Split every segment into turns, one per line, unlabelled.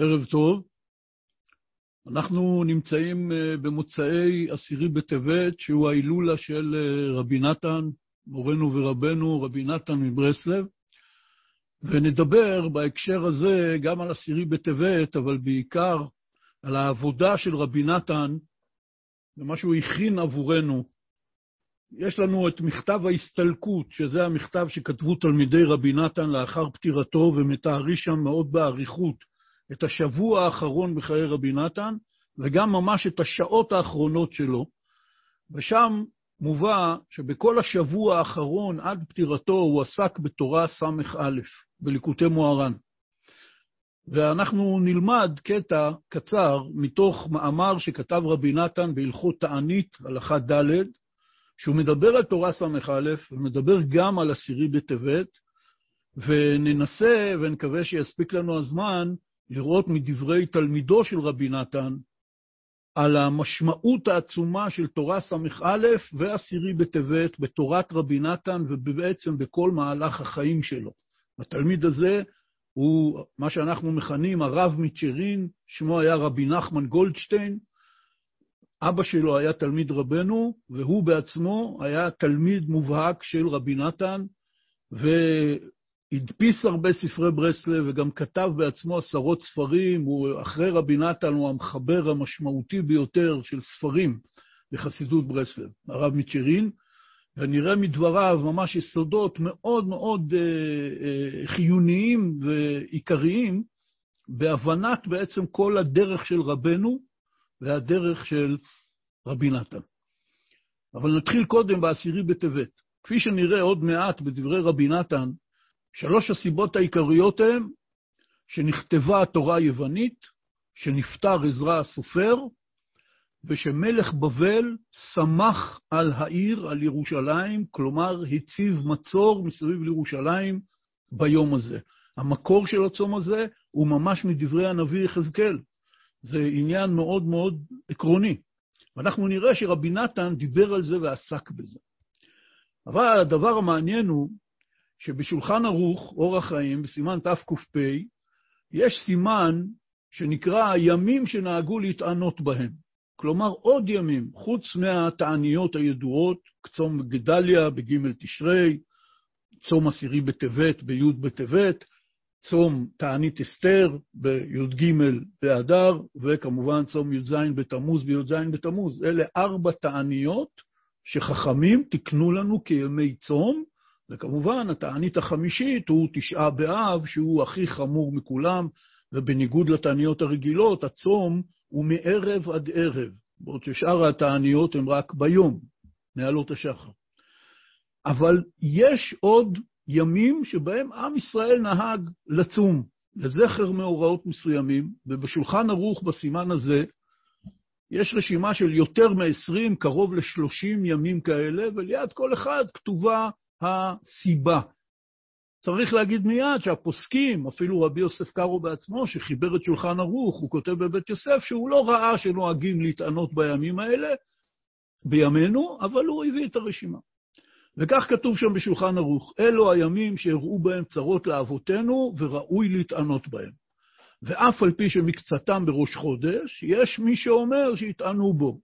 ערב טוב. אנחנו נמצאים אה, במוצאי עשירי בטבת, שהוא ההילולה של אה, רבי נתן, מורנו ורבנו, רבי נתן מברסלב, ונדבר בהקשר הזה גם על עשירי בטבת, אבל בעיקר על העבודה של רבי נתן ומה שהוא הכין עבורנו. יש לנו את מכתב ההסתלקות, שזה המכתב שכתבו תלמידי רבי נתן לאחר פטירתו, ומתארי שם מאוד באריכות את השבוע האחרון בחיי רבי נתן, וגם ממש את השעות האחרונות שלו. ושם מובא שבכל השבוע האחרון עד פטירתו הוא עסק בתורה ס"א, בליקוטי מוהר"ן. ואנחנו נלמד קטע קצר מתוך מאמר שכתב רבי נתן בהלכות תענית, הלכה ד', שהוא מדבר על תורה ס"א ומדבר גם על עשירי בטבת, וננסה, ונקווה שיספיק לנו הזמן, לראות מדברי תלמידו של רבי נתן על המשמעות העצומה של תורה ס"א ועשירי בטבת בתורת רבי נתן ובעצם בכל מהלך החיים שלו. התלמיד הזה הוא מה שאנחנו מכנים הרב מצ'רין, שמו היה רבי נחמן גולדשטיין. אבא שלו היה תלמיד רבנו, והוא בעצמו היה תלמיד מובהק של רבי נתן, והדפיס הרבה ספרי ברסלב, וגם כתב בעצמו עשרות ספרים. הוא, אחרי רבי נתן הוא המחבר המשמעותי ביותר של ספרים בחסידות ברסלב, הרב מצ'רין. ונראה מדבריו ממש יסודות מאוד מאוד אה, אה, חיוניים ועיקריים בהבנת בעצם כל הדרך של רבנו והדרך של רבי נתן. אבל נתחיל קודם בעשירי בטבת. כפי שנראה עוד מעט בדברי רבי נתן, שלוש הסיבות העיקריות הן שנכתבה התורה היוונית, שנפטר עזרא הסופר, ושמלך בבל שמח על העיר, על ירושלים, כלומר הציב מצור מסביב לירושלים ביום הזה. המקור של הצום הזה הוא ממש מדברי הנביא יחזקאל. זה עניין מאוד מאוד עקרוני. ואנחנו נראה שרבי נתן דיבר על זה ועסק בזה. אבל הדבר המעניין הוא שבשולחן ערוך, אורח חיים, בסימן תק"פ, יש סימן שנקרא הימים שנהגו להתענות בהם. כלומר עוד ימים, חוץ מהתעניות הידועות, צום גדליה בג' תשרי, צום עשירי בטבת בי' בטבת, צום תענית אסתר בי"ג באדר, וכמובן צום י"ז בתמוז בי"ז בתמוז. אלה ארבע תעניות שחכמים תיקנו לנו כימי צום, וכמובן התענית החמישית הוא תשעה באב, שהוא הכי חמור מכולם, ובניגוד לתעניות הרגילות, הצום הוא מערב עד ערב, בעוד ששאר התעניות הן רק ביום, מעלות השחר. אבל יש עוד ימים שבהם עם ישראל נהג לצום, לזכר מאורעות מסוימים, ובשולחן ערוך בסימן הזה יש רשימה של יותר מ-20, קרוב ל-30 ימים כאלה, וליד כל אחד כתובה הסיבה. צריך להגיד מיד שהפוסקים, אפילו רבי יוסף קארו בעצמו, שחיבר את שולחן ערוך, הוא כותב בבית יוסף שהוא לא ראה שנוהגים להתענות בימים האלה, בימינו, אבל הוא הביא את הרשימה. וכך כתוב שם בשולחן ערוך, אלו הימים שהראו בהם צרות לאבותינו וראוי להתענות בהם. ואף על פי שמקצתם בראש חודש, יש מי שאומר שיטענו בו.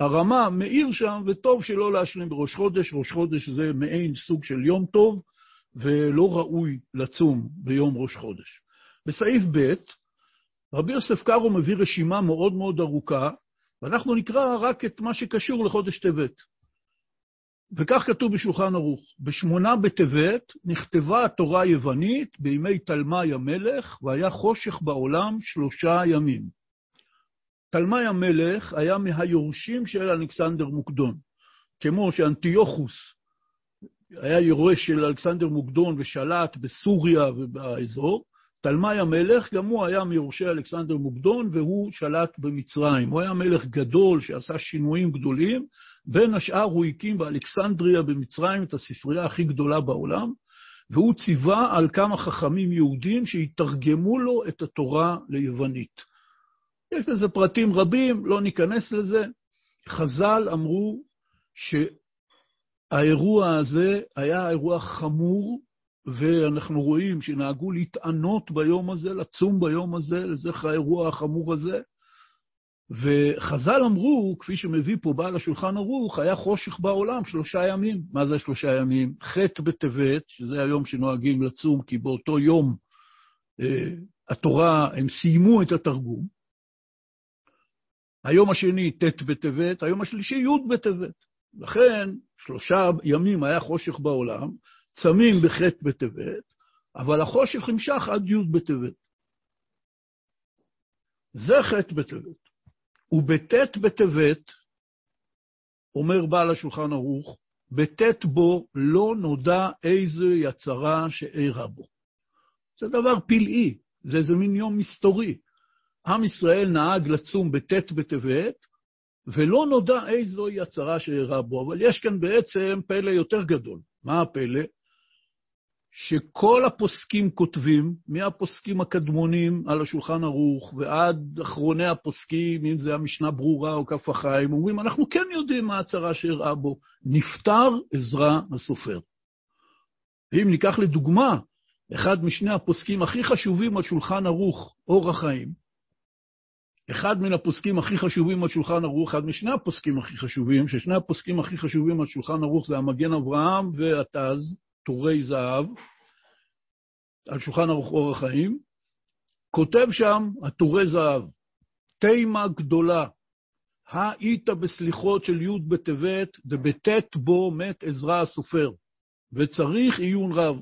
והרמה מאיר שם, וטוב שלא להשלים בראש חודש, ראש חודש זה מעין סוג של יום טוב, ולא ראוי לצום ביום ראש חודש. בסעיף ב', רבי יוסף קארו מביא רשימה מאוד מאוד ארוכה, ואנחנו נקרא רק את מה שקשור לחודש טבת. וכך כתוב בשולחן ערוך, בשמונה בטבת נכתבה התורה היוונית בימי תלמי המלך, והיה חושך בעולם שלושה ימים. תלמי המלך היה מהיורשים של אלכסנדר מוקדון, כמו שאנטיוכוס היה יורש של אלכסנדר מוקדון ושלט בסוריה ובאזור. תלמי המלך, גם הוא היה מיורשי אלכסנדר מוקדון, והוא שלט במצרים. הוא היה מלך גדול שעשה שינויים גדולים. בין השאר הוא הקים באלכסנדריה במצרים את הספרייה הכי גדולה בעולם, והוא ציווה על כמה חכמים יהודים שיתרגמו לו את התורה ליוונית. יש לזה פרטים רבים, לא ניכנס לזה. חז"ל אמרו ש... האירוע הזה היה אירוע חמור, ואנחנו רואים שנהגו להתענות ביום הזה, לצום ביום הזה, לזכר האירוע החמור הזה. וחז"ל אמרו, כפי שמביא פה בעל השולחן ערוך, היה חושך בעולם שלושה ימים. מה זה שלושה ימים? ח' בטבת, שזה היום שנוהגים לצום, כי באותו יום אה, התורה, הם סיימו את התרגום. היום השני, ט' בטבת, היום השלישי, י' בטבת. לכן, שלושה ימים היה חושך בעולם, צמים בח' בטבת, אבל החושך נמשך עד י' בטבת. זה ח' בטבת. ובט' בטבת, אומר בעל השולחן ערוך, בט' בו לא נודע איזו יצרה שאירע בו. זה דבר פלאי, זה איזה מין יום מסתורי. עם ישראל נהג לצום בט' בטבת, ולא נודע איזוהי הצהרה שאירע בו, אבל יש כאן בעצם פלא יותר גדול. מה הפלא? שכל הפוסקים כותבים, מהפוסקים הקדמונים על השולחן ערוך ועד אחרוני הפוסקים, אם זה המשנה ברורה או כף החיים, אומרים, אנחנו כן יודעים מה הצהרה שאירעה בו. נפטר עזרא הסופר. ואם ניקח לדוגמה, אחד משני הפוסקים הכי חשובים על שולחן ערוך, אור החיים, אחד מן הפוסקים הכי חשובים על שולחן ערוך, אחד משני הפוסקים הכי חשובים, ששני הפוסקים הכי חשובים על שולחן ערוך זה המגן אברהם והתז, טורי זהב, על שולחן ערוך אור החיים, כותב שם הטורי זהב, תימה גדולה, היית בסליחות של י' בטבת, דבט' בו מת עזרא הסופר, וצריך עיון רב.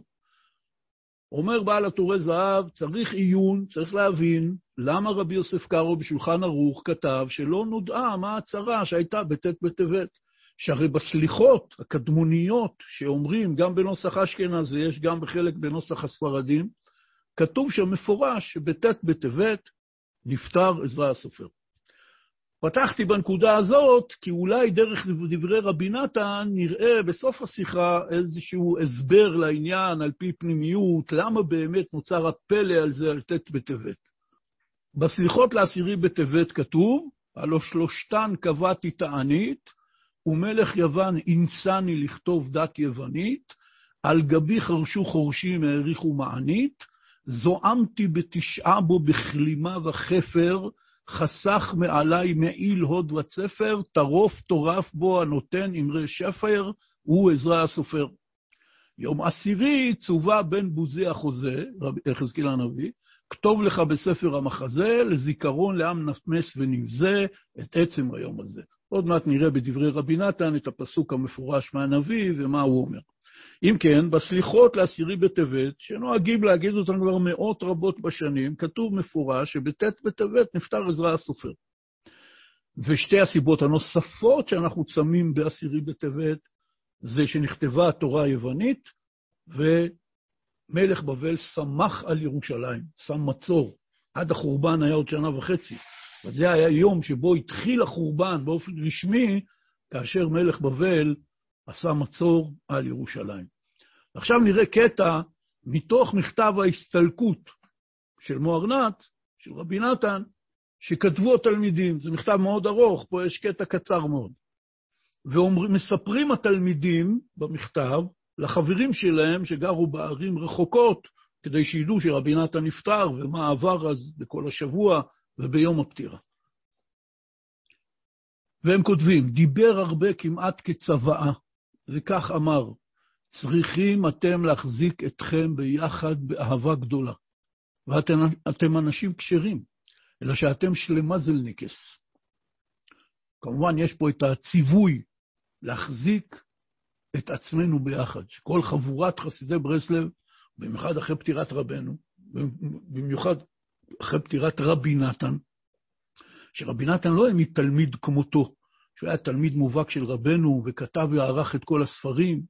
אומר בעל הטורי זהב, צריך עיון, צריך להבין למה רבי יוסף קארו בשולחן ערוך כתב שלא נודעה מה הצרה שהייתה בט' בטבת. שהרי בסליחות הקדמוניות שאומרים גם בנוסח אשכנז ויש גם בחלק בנוסח הספרדים, כתוב שם מפורש שבט' בטבת נפטר עזרא הסופר. פתחתי בנקודה הזאת, כי אולי דרך דברי רבי נתן נראה בסוף השיחה איזשהו הסבר לעניין על פי פנימיות, למה באמת נוצר הפלא על זה על ט' בטבת. בסליחות לעשירי בטבת כתוב, הלא שלושתן קבעתי תענית, ומלך יוון אינסני לכתוב דת יוונית, על גבי חרשו חורשים העריכו מענית, זועמתי בתשעה בו בכלימה וחפר, חסך מעלי מעיל הוד וצפר, טרוף טורף בו הנותן אמרי שפר, הוא עזרא הסופר. יום עשירי צווה בן בוזי החוזה, יחזקאל הנביא, כתוב לך בספר המחזה, לזיכרון לעם נמס ונבזה את עצם היום הזה. עוד מעט נראה בדברי רבי נתן את הפסוק המפורש מהנביא ומה הוא אומר. אם כן, בסליחות לעשירי בטבת, שנוהגים להגיד אותם כבר מאות רבות בשנים, כתוב מפורש שבט' בטבת נפטר עזרא הסופר. ושתי הסיבות הנוספות שאנחנו צמים בעשירי בטבת, זה שנכתבה התורה היוונית, ומלך בבל שמח על ירושלים, שם מצור. עד החורבן היה עוד שנה וחצי. וזה היה יום שבו התחיל החורבן באופן רשמי, כאשר מלך בבל עשה מצור על ירושלים. עכשיו נראה קטע מתוך מכתב ההסתלקות של מוהרנת, של רבי נתן, שכתבו התלמידים. זה מכתב מאוד ארוך, פה יש קטע קצר מאוד. ומספרים התלמידים במכתב לחברים שלהם שגרו בערים רחוקות, כדי שידעו שרבי נתן נפטר ומה עבר אז בכל השבוע וביום הפטירה. והם כותבים, דיבר הרבה כמעט כצוואה, וכך אמר, צריכים אתם להחזיק אתכם ביחד באהבה גדולה. ואתם אנשים כשרים, אלא שאתם שלמזלניקס. כמובן, יש פה את הציווי להחזיק את עצמנו ביחד, שכל חבורת חסידי ברסלב, במיוחד אחרי פטירת רבנו, במיוחד אחרי פטירת רבי נתן, שרבי נתן לא העמיד תלמיד כמותו, שהוא היה תלמיד מובהק של רבנו וכתב וערך את כל הספרים.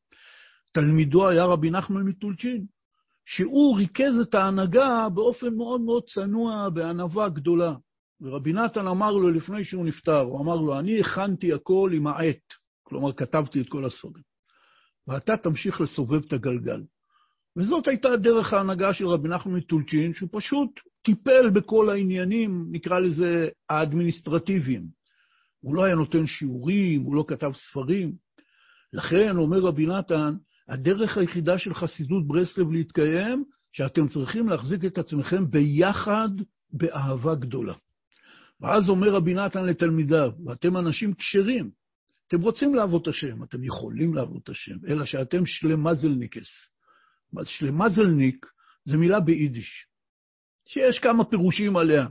תלמידו היה רבי נחמן מטולצ'ין, שהוא ריכז את ההנהגה באופן מאוד מאוד צנוע, בענווה גדולה. ורבי נתן אמר לו לפני שהוא נפטר, הוא אמר לו, אני הכנתי הכל עם העט, כלומר, כתבתי את כל הספרים, ואתה תמשיך לסובב את הגלגל. וזאת הייתה דרך ההנהגה של רבי נחמן מטולצ'ין, שהוא פשוט טיפל בכל העניינים, נקרא לזה, האדמיניסטרטיביים. הוא לא היה נותן שיעורים, הוא לא כתב ספרים. לכן, אומר רבי נתן, הדרך היחידה של חסידות ברסלב להתקיים, שאתם צריכים להחזיק את עצמכם ביחד באהבה גדולה. ואז אומר רבי נתן לתלמידיו, ואתם אנשים כשרים, אתם רוצים לעבוד את השם, אתם יכולים לעבוד את השם, אלא שאתם שלמזלניקס. שלמזלניק זה מילה ביידיש, שיש כמה פירושים עליה.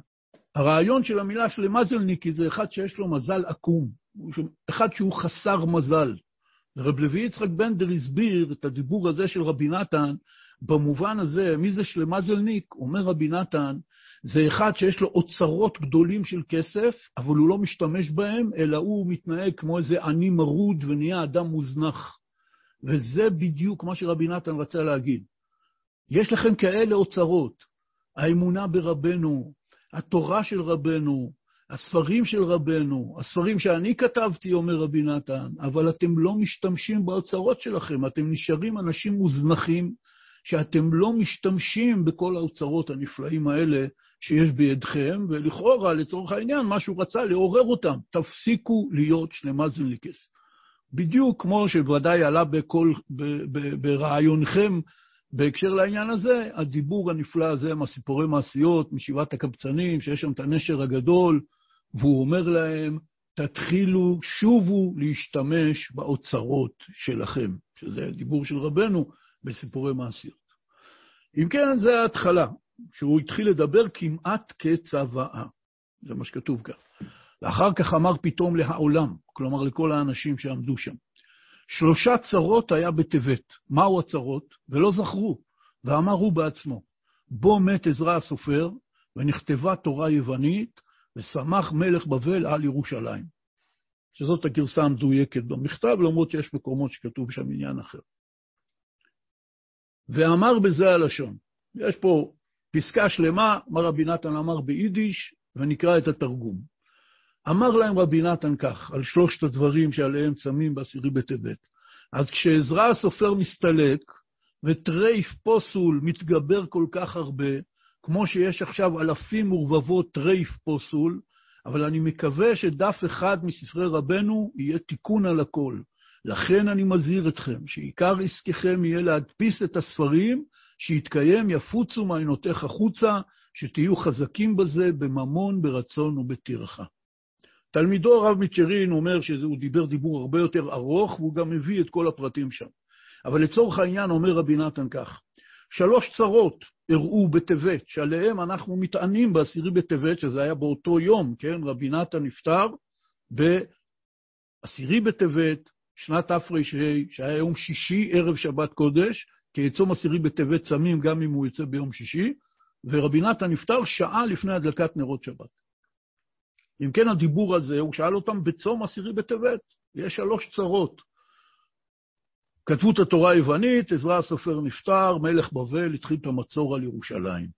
הרעיון של המילה שלמזלניקי זה אחד שיש לו מזל עקום, אחד שהוא חסר מזל. רב לוי יצחק בנדר הסביר את הדיבור הזה של רבי נתן, במובן הזה, מי זה שלמזלניק? אומר רבי נתן, זה אחד שיש לו אוצרות גדולים של כסף, אבל הוא לא משתמש בהם, אלא הוא מתנהג כמו איזה עני מרוד ונהיה אדם מוזנח. וזה בדיוק מה שרבי נתן רצה להגיד. יש לכם כאלה אוצרות, האמונה ברבנו, התורה של רבנו, הספרים של רבנו, הספרים שאני כתבתי, אומר רבי נתן, אבל אתם לא משתמשים באוצרות שלכם, אתם נשארים אנשים מוזנחים, שאתם לא משתמשים בכל האוצרות הנפלאים האלה שיש בידכם, ולכאורה, לצורך העניין, מה שהוא רצה, לעורר אותם. תפסיקו להיות שלמזלניקס. בדיוק כמו שוודאי עלה בכל, ברעיונכם בהקשר לעניין הזה, הדיבור הנפלא הזה מהסיפורי מעשיות, משבעת הקבצנים, שיש שם את הנשר הגדול, והוא אומר להם, תתחילו, שובו להשתמש באוצרות שלכם, שזה דיבור של רבנו בסיפורי מעשיות. אם כן, זה ההתחלה, שהוא התחיל לדבר כמעט כצוואה. זה מה שכתוב כאן. ואחר כך אמר פתאום להעולם, כלומר לכל האנשים שעמדו שם. שלושה צרות היה בטבת. מהו הצרות? ולא זכרו, ואמר הוא בעצמו, בו מת עזרא הסופר, ונכתבה תורה יוונית, ושמח מלך בבל על ירושלים. שזאת הגרסה המדויקת במכתב, למרות שיש מקומות שכתוב שם עניין אחר. ואמר בזה הלשון. יש פה פסקה שלמה, מה רבי נתן אמר ביידיש, ונקרא את התרגום. אמר להם רבי נתן כך, על שלושת הדברים שעליהם צמים בעשירי בטבת. אז כשעזרא הסופר מסתלק, וטרייף פסול מתגבר כל כך הרבה, כמו שיש עכשיו אלפים ורבבות טרייף פסול, אבל אני מקווה שדף אחד מספרי רבנו יהיה תיקון על הכל. לכן אני מזהיר אתכם, שעיקר עסקיכם יהיה להדפיס את הספרים, שיתקיים יפוצו מעיינותיך החוצה, שתהיו חזקים בזה בממון, ברצון ובטרחה. תלמידו הרב מצ'רין אומר שהוא דיבר דיבור הרבה יותר ארוך, והוא גם מביא את כל הפרטים שם. אבל לצורך העניין אומר רבי נתן כך, שלוש צרות אירעו בטבת, שעליהם אנחנו מתענים בעשירי בטבת, שזה היה באותו יום, כן? רבי נתן נפטר בעשירי בטבת, שנת תר"ה, שהיה יום שישי, ערב שבת קודש, כי צום עשירי בטבת צמים גם אם הוא יוצא ביום שישי, ורבי נתן נפטר שעה לפני הדלקת נרות שבת. אם כן, הדיבור הזה, הוא שאל אותם בצום עשירי בטבת. יש שלוש צרות. כתבו את התורה היוונית, עזרא הסופר נפטר, מלך בבל התחיל את המצור על ירושלים.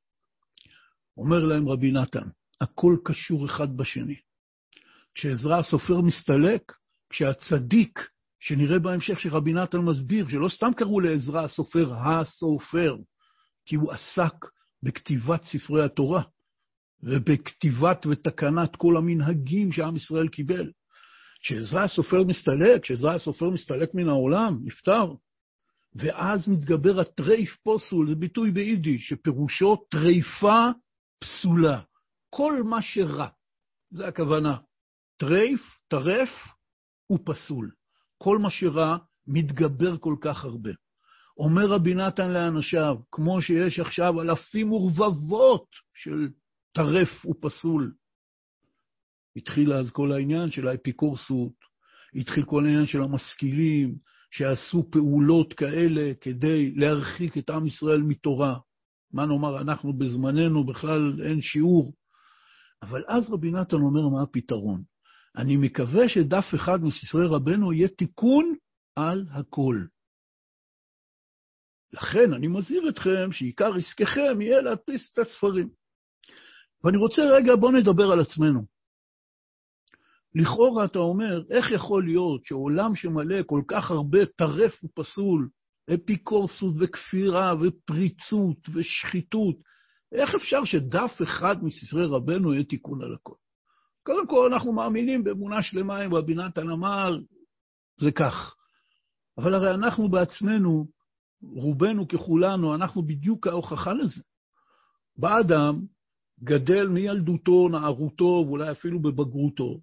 אומר להם רבי נתן, הכל קשור אחד בשני. כשעזרא הסופר מסתלק, כשהצדיק, שנראה בהמשך שרבי נתן מסביר, שלא סתם קראו לעזרא הסופר הסופר, כי הוא עסק בכתיבת ספרי התורה. ובכתיבת ותקנת כל המנהגים שעם ישראל קיבל. כשעזרא הסופר מסתלק, כשעזרא הסופר מסתלק מן העולם, נפטר, ואז מתגבר הטרייף פוסול, זה ביטוי ביידיש, שפירושו טרייפה פסולה. כל מה שרע, זה הכוונה. טרייף, טרף, הוא פסול. כל מה שרע מתגבר כל כך הרבה. אומר רבי נתן לאנשיו, כמו שיש עכשיו אלפים ורבבות של טרף ופסול. התחיל אז כל העניין של האפיקורסות, התחיל כל העניין של המשכילים, שעשו פעולות כאלה כדי להרחיק את עם ישראל מתורה. מה נאמר, אנחנו בזמננו בכלל אין שיעור. אבל אז רבי נתן אומר מה הפתרון. אני מקווה שדף אחד מספרי רבנו יהיה תיקון על הכל. לכן אני מזהיר אתכם שעיקר עסקכם יהיה להדפיס את הספרים. ואני רוצה רגע, בואו נדבר על עצמנו. לכאורה אתה אומר, איך יכול להיות שעולם שמלא כל כך הרבה טרף ופסול, אפיקורסות וכפירה ופריצות ושחיתות, איך אפשר שדף אחד מספרי רבנו יהיה תיקון על הכל? קודם כל, אנחנו מאמינים באמונה שלמה, אם רבי נתן אמר, זה כך. אבל הרי אנחנו בעצמנו, רובנו ככולנו, אנחנו בדיוק ההוכחה לזה. בא אדם, גדל מילדותו, נערותו, ואולי אפילו בבגרותו,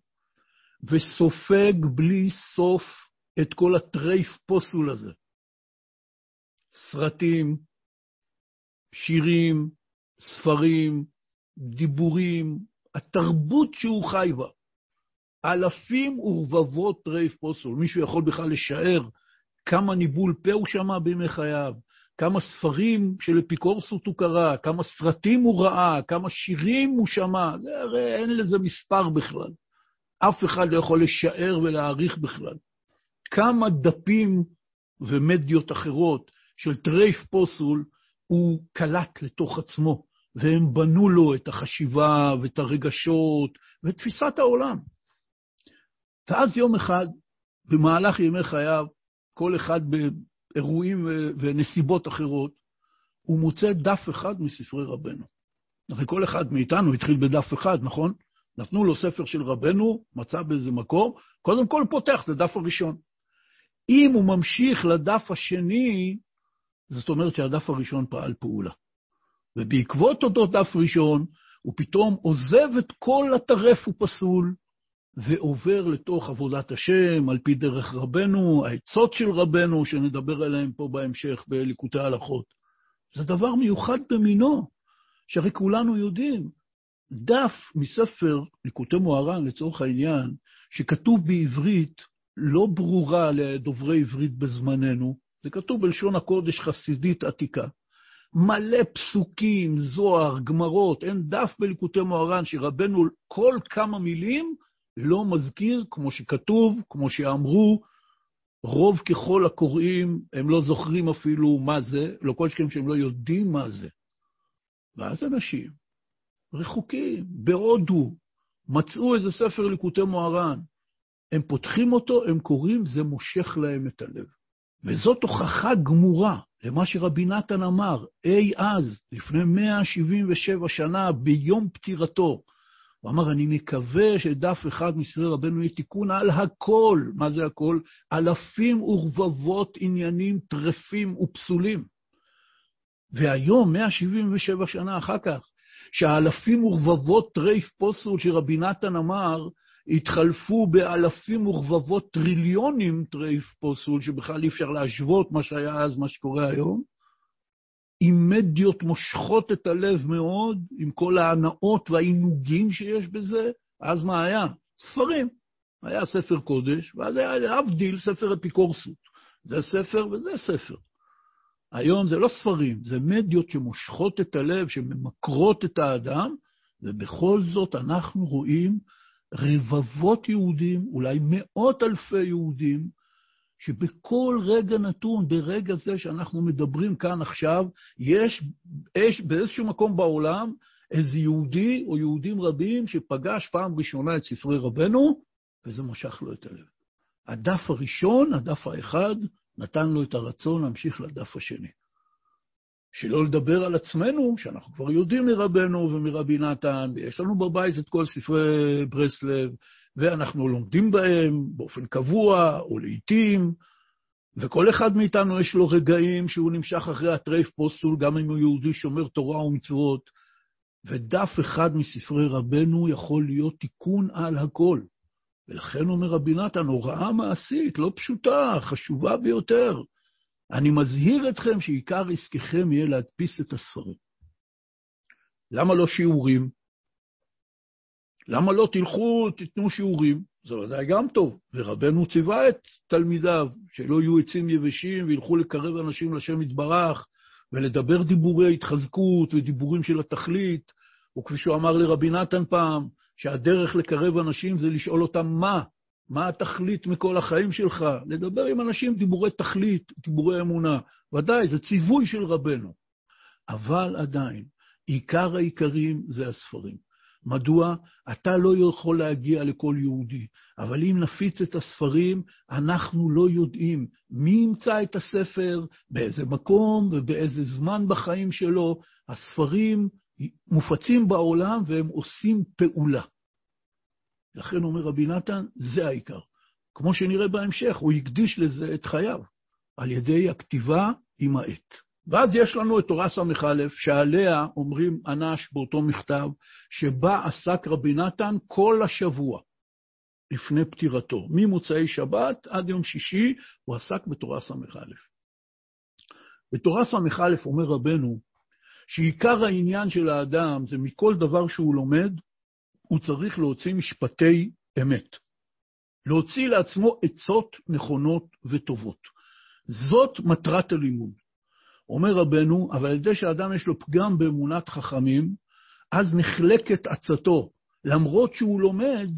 וסופג בלי סוף את כל הטרייף פסול הזה. סרטים, שירים, ספרים, דיבורים, התרבות שהוא חי בה. אלפים ורבבות טרייף פסול. מישהו יכול בכלל לשער כמה ניבול פה הוא שמע בימי חייו, כמה ספרים של אפיקורסות הוא קרא, כמה סרטים הוא ראה, כמה שירים הוא שמע, זה הרי אין לזה מספר בכלל. אף אחד לא יכול לשער ולהעריך בכלל. כמה דפים ומדיות אחרות של טרייף פוסול הוא קלט לתוך עצמו, והם בנו לו את החשיבה ואת הרגשות ואת תפיסת העולם. ואז יום אחד, במהלך ימי חייו, כל אחד באירועים ונסיבות אחרות, הוא מוצא דף אחד מספרי רבנו. הרי כל אחד מאיתנו התחיל בדף אחד, נכון? נתנו לו ספר של רבנו, מצא באיזה מקום, קודם כל פותח את הדף הראשון. אם הוא ממשיך לדף השני, זאת אומרת שהדף הראשון פעל פעולה. ובעקבות אותו דף ראשון, הוא פתאום עוזב את כל הטרף ופסול, ועובר לתוך עבודת השם, על פי דרך רבנו, העצות של רבנו, שנדבר עליהן פה בהמשך בליקוטי ההלכות. זה דבר מיוחד במינו, שהרי כולנו יודעים. דף מספר ליקוטי מוהר"ן, לצורך העניין, שכתוב בעברית לא ברורה לדוברי עברית בזמננו, זה כתוב בלשון הקודש חסידית עתיקה. מלא פסוקים, זוהר, גמרות, אין דף בליקוטי מוהר"ן שרבנו כל כמה מילים לא מזכיר, כמו שכתוב, כמו שאמרו, רוב ככל הקוראים, הם לא זוכרים אפילו מה זה, לא כל שכם שהם לא יודעים מה זה. ואז אנשים רחוקים, בהודו, מצאו איזה ספר ליקוטי מוהר"ן, הם פותחים אותו, הם קוראים, זה מושך להם את הלב. וזאת הוכחה גמורה למה שרבי נתן אמר אי אז, לפני 177 שנה, ביום פטירתו. הוא אמר, אני מקווה שדף אחד מספרי רבנו יהיה תיקון על הכל. מה זה הכל? אלפים ורבבות עניינים טרפים ופסולים. והיום, 177 שנה אחר כך, שהאלפים ורבבות טרייף פסול שרבי נתן אמר, התחלפו באלפים ורבבות טריליונים טרייף פסול, שבכלל אי אפשר להשוות מה שהיה אז, מה שקורה היום, עם מדיות מושכות את הלב מאוד, עם כל ההנאות והעינוגים שיש בזה, אז מה היה? ספרים. היה ספר קודש, ואז היה להבדיל ספר אפיקורסות. זה ספר וזה ספר. היום זה לא ספרים, זה מדיות שמושכות את הלב, שממכרות את האדם, ובכל זאת אנחנו רואים רבבות יהודים, אולי מאות אלפי יהודים, שבכל רגע נתון, ברגע זה שאנחנו מדברים כאן עכשיו, יש, יש באיזשהו מקום בעולם איזה יהודי או יהודים רבים שפגש פעם ראשונה את ספרי רבנו, וזה משך לו את הלב. הדף הראשון, הדף האחד, נתן לו את הרצון להמשיך לדף השני. שלא לדבר על עצמנו, שאנחנו כבר יודעים מרבנו ומרבי נתן, ויש לנו בבית את כל ספרי ברסלב, ואנחנו לומדים בהם באופן קבוע או לעיתים, וכל אחד מאיתנו יש לו רגעים שהוא נמשך אחרי הטרייף פוסטול, גם אם הוא יהודי שומר תורה ומצוות, ודף אחד מספרי רבנו יכול להיות תיקון על הכל. ולכן אומר רבי נתן, הוראה מעשית, לא פשוטה, חשובה ביותר. אני מזהיר אתכם שעיקר עסקכם יהיה להדפיס את הספרים. למה לא שיעורים? למה לא תלכו, תיתנו שיעורים? זה ודאי גם טוב. ורבנו ציווה את תלמידיו, שלא יהיו עצים יבשים וילכו לקרב אנשים לשם יתברך, ולדבר דיבורי התחזקות ודיבורים של התכלית, וכפי שהוא אמר לרבי נתן פעם, שהדרך לקרב אנשים זה לשאול אותם מה, מה התכלית מכל החיים שלך? לדבר עם אנשים דיבורי תכלית, דיבורי אמונה. ודאי, זה ציווי של רבנו. אבל עדיין, עיקר העיקרים זה הספרים. מדוע? אתה לא יכול להגיע לכל יהודי, אבל אם נפיץ את הספרים, אנחנו לא יודעים מי ימצא את הספר, באיזה מקום ובאיזה זמן בחיים שלו. הספרים מופצים בעולם והם עושים פעולה. לכן אומר רבי נתן, זה העיקר. כמו שנראה בהמשך, הוא הקדיש לזה את חייו. על ידי הכתיבה עם העט. ואז יש לנו את תורה ס"א, שעליה אומרים אנש באותו מכתב, שבה עסק רבי נתן כל השבוע לפני פטירתו. ממוצאי שבת עד יום שישי הוא עסק בתורה ס"א. בתורה ס"א אומר רבנו, שעיקר העניין של האדם זה מכל דבר שהוא לומד, הוא צריך להוציא משפטי אמת. להוציא לעצמו עצות נכונות וטובות. זאת מטרת הלימוד. אומר רבנו, אבל על ידי שאדם יש לו פגם באמונת חכמים, אז נחלקת עצתו. למרות שהוא לומד,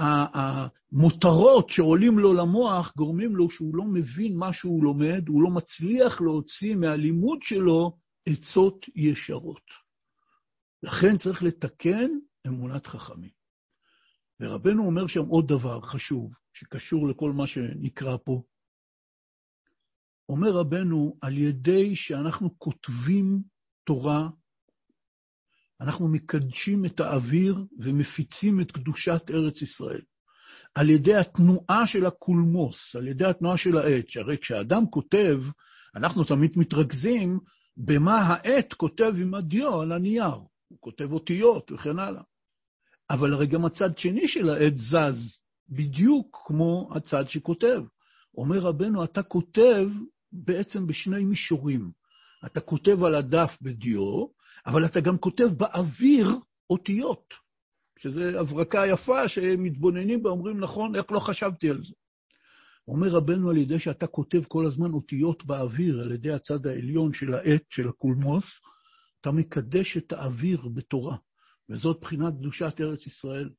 המותרות שעולים לו למוח גורמים לו שהוא לא מבין מה שהוא לומד, הוא לא מצליח להוציא מהלימוד שלו עצות ישרות. לכן צריך לתקן אמונת חכמים. ורבנו אומר שם עוד דבר חשוב, שקשור לכל מה שנקרא פה. אומר רבנו, על ידי שאנחנו כותבים תורה, אנחנו מקדשים את האוויר ומפיצים את קדושת ארץ ישראל. על ידי התנועה של הקולמוס, על ידי התנועה של העט, שהרי כשאדם כותב, אנחנו תמיד מתרכזים במה העט כותב עם הדיו על הנייר. הוא כותב אותיות וכן הלאה. אבל הרי גם הצד שני של העט זז, בדיוק כמו הצד שכותב. אומר רבנו, אתה כותב בעצם בשני מישורים. אתה כותב על הדף בדיו, אבל אתה גם כותב באוויר אותיות, שזו הברקה יפה שמתבוננים בה, אומרים, נכון, איך לא חשבתי על זה? אומר רבנו על ידי שאתה כותב כל הזמן אותיות באוויר, על ידי הצד העליון של העט, של הקולמוס, אתה מקדש את האוויר בתורה, וזאת בחינת קדושת ארץ ישראל.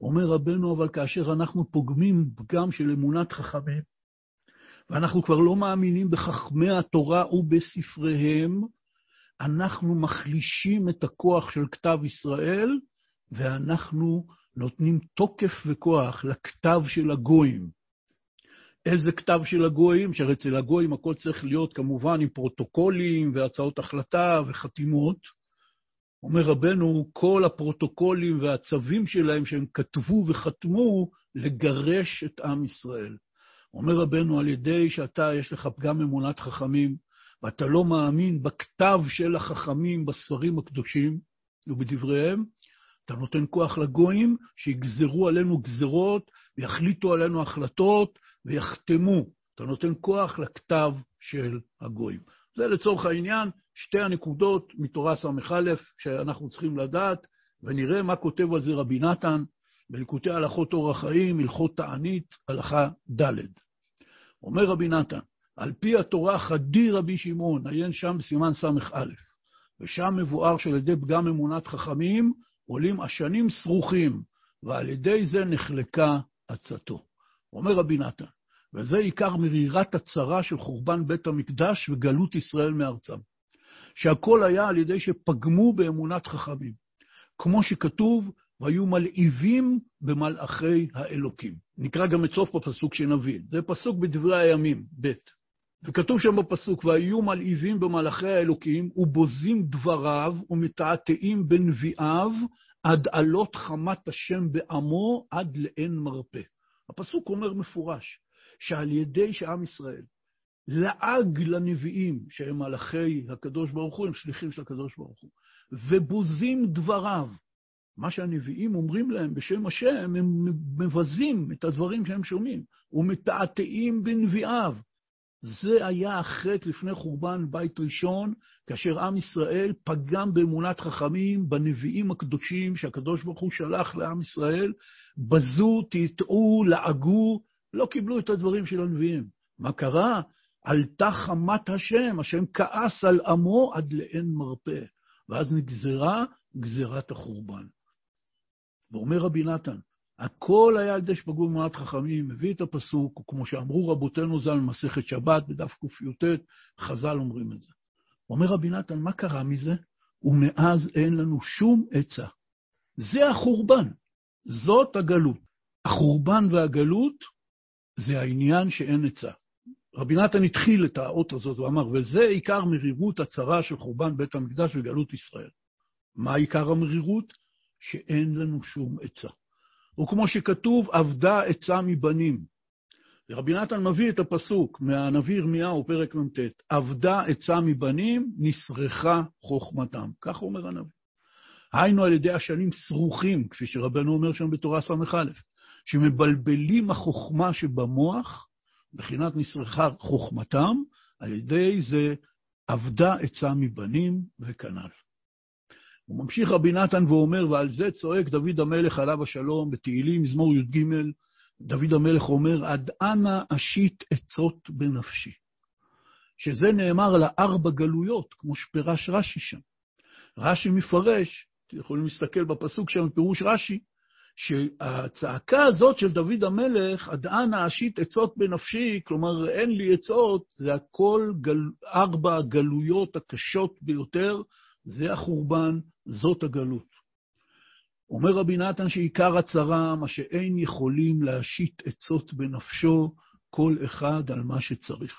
אומר רבנו, אבל כאשר אנחנו פוגמים פגם של אמונת חכמים, ואנחנו כבר לא מאמינים בחכמי התורה ובספריהם, אנחנו מחלישים את הכוח של כתב ישראל, ואנחנו נותנים תוקף וכוח לכתב של הגויים. איזה כתב של הגויים? שהרי אצל הגויים הכל צריך להיות כמובן עם פרוטוקולים והצעות החלטה וחתימות. אומר רבנו, כל הפרוטוקולים והצווים שלהם שהם כתבו וחתמו, לגרש את עם ישראל. אומר רבנו, על ידי שאתה, יש לך פגם אמונת חכמים, ואתה לא מאמין בכתב של החכמים בספרים הקדושים ובדבריהם, אתה נותן כוח לגויים שיגזרו עלינו גזרות ויחליטו עלינו החלטות ויחתמו. אתה נותן כוח לכתב של הגויים. זה לצורך העניין שתי הנקודות מתורה ס"א שאנחנו צריכים לדעת, ונראה מה כותב על זה רבי נתן בליקוטי הלכות אורח חיים, הלכות תענית, הלכה ד'. אומר רבי נתן, על פי התורה חדי רבי שמעון, עיין שם בסימן ס"א, ושם מבואר שעל ידי פגם אמונת חכמים עולים עשנים סרוכים, ועל ידי זה נחלקה עצתו. אומר רבי נתן, וזה עיקר מרירת הצרה של חורבן בית המקדש וגלות ישראל מארצם, שהכל היה על ידי שפגמו באמונת חכמים. כמו שכתוב, והיו מלהיבים במלאכי האלוקים. נקרא גם את סוף הפסוק שנבין. זה פסוק בדברי הימים, ב'. וכתוב שם בפסוק, והיו מלהיבים במלאכי האלוקים, ובוזים דבריו, ומתעתעים בנביאיו, עד עלות חמת השם בעמו, עד לאין מרפא. הפסוק אומר מפורש, שעל ידי שעם ישראל לעג לנביאים, שהם מלאכי הקדוש ברוך הוא, הם שליחים של הקדוש ברוך הוא, ובוזים דבריו, מה שהנביאים אומרים להם בשם השם, הם מבזים את הדברים שהם שומעים, ומתעתעים בנביאיו. זה היה החטא לפני חורבן בית ראשון, כאשר עם ישראל פגם באמונת חכמים, בנביאים הקדושים שהקדוש ברוך הוא שלח לעם ישראל, בזו, טעטעו, לעגו, לא קיבלו את הדברים של הנביאים. מה קרה? עלתה חמת השם, השם כעס על עמו עד לאין מרפא, ואז נגזרה גזירת החורבן. ואומר רבי נתן, הכל היה על ידי שפגעו במעט חכמים, מביא את הפסוק, וכמו שאמרו רבותינו ז"ל במסכת שבת, בדף קי"ט, חז"ל אומרים את זה. אומר רבי נתן, מה קרה מזה? ומאז אין לנו שום עצה. זה החורבן, זאת הגלות. החורבן והגלות זה העניין שאין עצה. רבי נתן התחיל את האות הזאת ואמר, וזה עיקר מרירות הצרה של חורבן בית המקדש וגלות ישראל. מה עיקר המרירות? שאין לנו שום עצה. וכמו שכתוב, אבדה עצה מבנים. ורבי נתן מביא את הפסוק מהנביא ירמיהו, פרק מ"ט, אבדה עצה מבנים, נסרחה חוכמתם. כך אומר הנביא. היינו על ידי השנים סרוכים, כפי שרבנו אומר שם בתורה ס"א, שמבלבלים החוכמה שבמוח, מבחינת נסרחה חוכמתם, על ידי זה אבדה עצה מבנים וכנ"ל. הוא ממשיך רבי נתן ואומר, ועל זה צועק דוד המלך עליו השלום בתהילים, מזמור י"ג, דוד המלך אומר, עד אנה אשית עצות בנפשי. שזה נאמר על הארבע גלויות, כמו שפירש רש"י שם. רש"י מפרש, אתם יכולים להסתכל בפסוק שם, פירוש רש"י, שהצעקה הזאת של דוד המלך, עד אנה אשית עצות בנפשי, כלומר, אין לי עצות, זה הכל גל, ארבע הגלויות הקשות ביותר, זה החורבן, זאת הגלות. אומר רבי נתן שעיקר הצרה, מה שאין יכולים להשית עצות בנפשו, כל אחד על מה שצריך.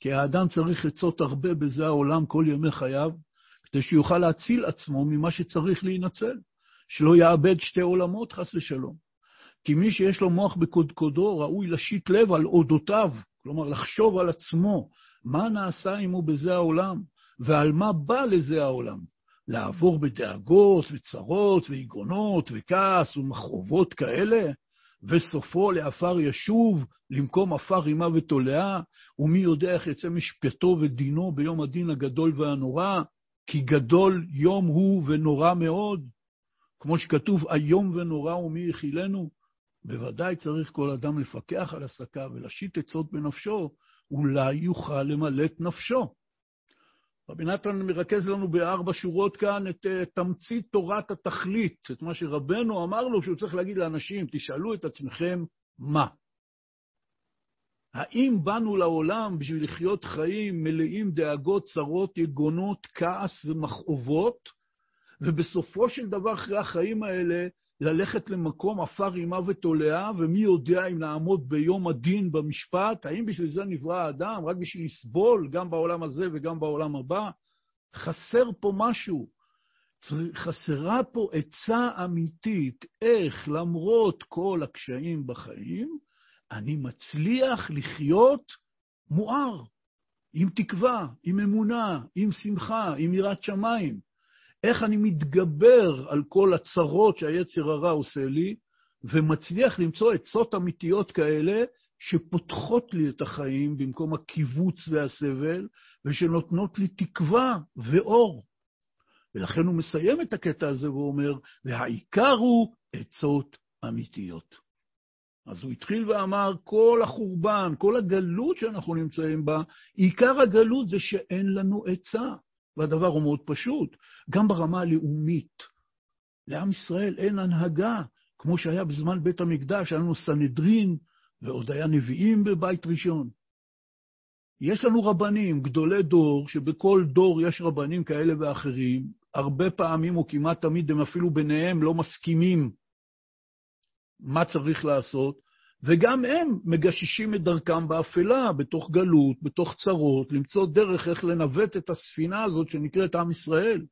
כי האדם צריך עצות הרבה בזה העולם כל ימי חייו, כדי שיוכל להציל עצמו ממה שצריך להינצל, שלא יאבד שתי עולמות, חס ושלום. כי מי שיש לו מוח בקודקודו, ראוי לשית לב על אודותיו, כלומר, לחשוב על עצמו, מה נעשה עמו בזה העולם, ועל מה בא לזה העולם. לעבור בדאגות וצרות ויגונות וכעס ומכאובות כאלה, וסופו לעפר ישוב, למקום עפר רימה ותולעה, ומי יודע איך יצא משפטו ודינו ביום הדין הגדול והנורא, כי גדול יום הוא ונורא מאוד. כמו שכתוב, איום ונורא ומי יכילנו. בוודאי צריך כל אדם לפקח על עסקיו ולהשית עצות בנפשו, אולי יוכל למלא את נפשו. רבי נתן מרכז לנו בארבע שורות כאן את uh, תמצית תורת התכלית, את מה שרבנו אמר לו שהוא צריך להגיד לאנשים, תשאלו את עצמכם מה. האם באנו לעולם בשביל לחיות חיים מלאים דאגות, צרות, יגונות, כעס ומכאובות, ובסופו של דבר, אחרי החיים האלה, ללכת למקום עפר אימה ותולעה, ומי יודע אם נעמוד ביום הדין במשפט, האם בשביל זה נברא האדם? רק בשביל לסבול, גם בעולם הזה וגם בעולם הבא? חסר פה משהו. חסרה פה עצה אמיתית, איך למרות כל הקשיים בחיים, אני מצליח לחיות מואר, עם תקווה, עם אמונה, עם שמחה, עם יראת שמיים. איך אני מתגבר על כל הצרות שהיצר הרע עושה לי, ומצליח למצוא עצות אמיתיות כאלה שפותחות לי את החיים במקום הקיבוץ והסבל, ושנותנות לי תקווה ואור. ולכן הוא מסיים את הקטע הזה ואומר, והעיקר הוא עצות אמיתיות. אז הוא התחיל ואמר, כל החורבן, כל הגלות שאנחנו נמצאים בה, עיקר הגלות זה שאין לנו עצה. והדבר הוא מאוד פשוט, גם ברמה הלאומית. לעם ישראל אין הנהגה, כמו שהיה בזמן בית המקדש, היה לנו סנהדרין, ועוד היה נביאים בבית ראשון. יש לנו רבנים, גדולי דור, שבכל דור יש רבנים כאלה ואחרים, הרבה פעמים או כמעט תמיד הם אפילו ביניהם לא מסכימים מה צריך לעשות, וגם הם מגששים את דרכם באפלה, בתוך גלות, בתוך צרות, למצוא דרך איך לנווט את הספינה הזאת שנקראת עם ישראל.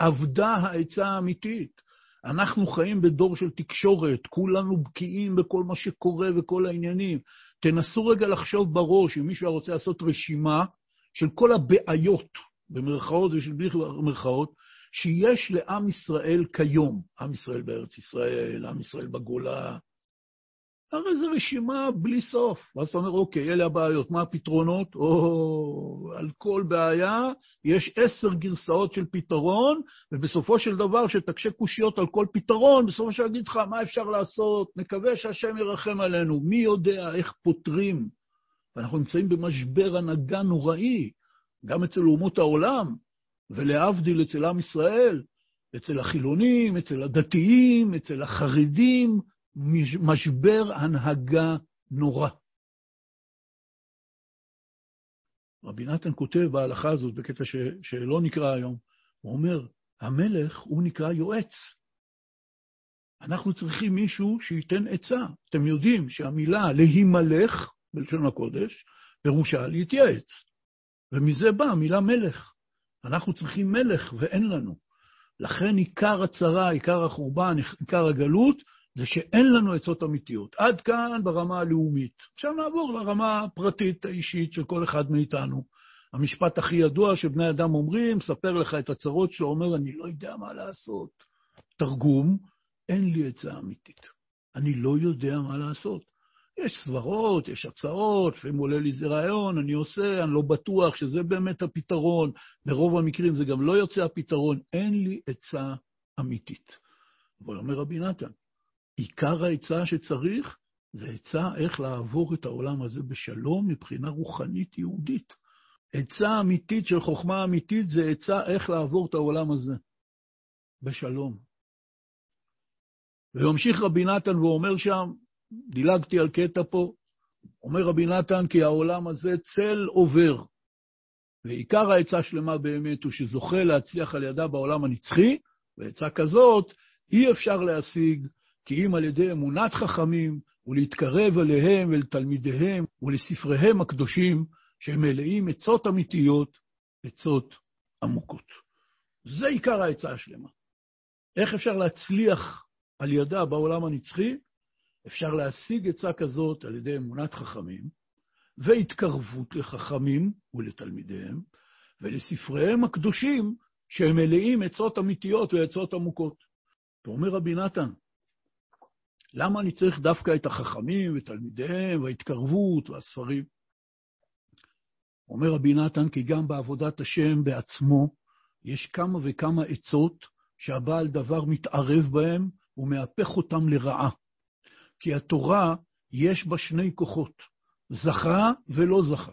אבדה העצה האמיתית. אנחנו חיים בדור של תקשורת, כולנו בקיאים בכל מה שקורה וכל העניינים. תנסו רגע לחשוב בראש, אם מישהו רוצה לעשות רשימה של כל הבעיות, במרכאות ושל בלי מרכאות, שיש לעם ישראל כיום. עם ישראל בארץ ישראל, עם ישראל בגולה, הרי זו רשימה בלי סוף. ואז אתה אומר, אוקיי, אלה הבעיות, מה הפתרונות? או, על כל בעיה יש עשר גרסאות של פתרון, ובסופו של דבר, שתקשה קושיות על כל פתרון, בסופו של דבר אגיד לך, מה אפשר לעשות? נקווה שהשם ירחם עלינו. מי יודע איך פותרים? ואנחנו נמצאים במשבר הנהגה נוראי, גם אצל אומות העולם, ולהבדיל אצל עם ישראל, אצל החילונים, אצל הדתיים, אצל החרדים, משבר הנהגה נורא. רבי נתן כותב בהלכה הזאת, בקטע ש, שלא נקרא היום, הוא אומר, המלך הוא נקרא יועץ. אנחנו צריכים מישהו שייתן עצה. אתם יודעים שהמילה להימלך, בלשון הקודש, פירושה להתייעץ. ומזה באה המילה מלך. אנחנו צריכים מלך ואין לנו. לכן עיקר הצרה, עיקר החורבן, עיקר הגלות, זה שאין לנו עצות אמיתיות. עד כאן ברמה הלאומית. עכשיו נעבור לרמה הפרטית האישית של כל אחד מאיתנו. המשפט הכי ידוע שבני אדם אומרים, ספר לך את הצרות שלו, אומר, אני לא יודע מה לעשות. תרגום, אין לי עצה אמיתית. אני לא יודע מה לעשות. יש סברות, יש הצעות, לפעמים עולה לי איזה רעיון, אני עושה, אני לא בטוח שזה באמת הפתרון. ברוב המקרים זה גם לא יוצא הפתרון. אין לי עצה אמיתית. אבל אומר רבי נתן, עיקר העצה שצריך זה עצה איך לעבור את העולם הזה בשלום מבחינה רוחנית יהודית. עצה אמיתית של חוכמה אמיתית זה עצה איך לעבור את העולם הזה בשלום. וממשיך רבי נתן ואומר שם, דילגתי על קטע פה, אומר רבי נתן כי העולם הזה צל עובר, ועיקר העצה שלמה באמת הוא שזוכה להצליח על ידה בעולם הנצחי, ועצה כזאת אי אפשר להשיג כי אם על ידי אמונת חכמים ולהתקרב אליהם ולתלמידיהם ולספריהם הקדושים, שהם מלאים עצות אמיתיות, עצות עמוקות. זה עיקר העצה השלמה. איך אפשר להצליח על ידה בעולם הנצחי? אפשר להשיג עצה כזאת על ידי אמונת חכמים, והתקרבות לחכמים ולתלמידיהם, ולספריהם הקדושים, שהם מלאים עצות אמיתיות ועצות עמוקות. ואומר רבי נתן, למה אני צריך דווקא את החכמים ותלמידיהם וההתקרבות והספרים? אומר רבי נתן, כי גם בעבודת השם בעצמו יש כמה וכמה עצות שהבעל דבר מתערב בהם ומהפך אותם לרעה. כי התורה, יש בה שני כוחות, זכה ולא זכה.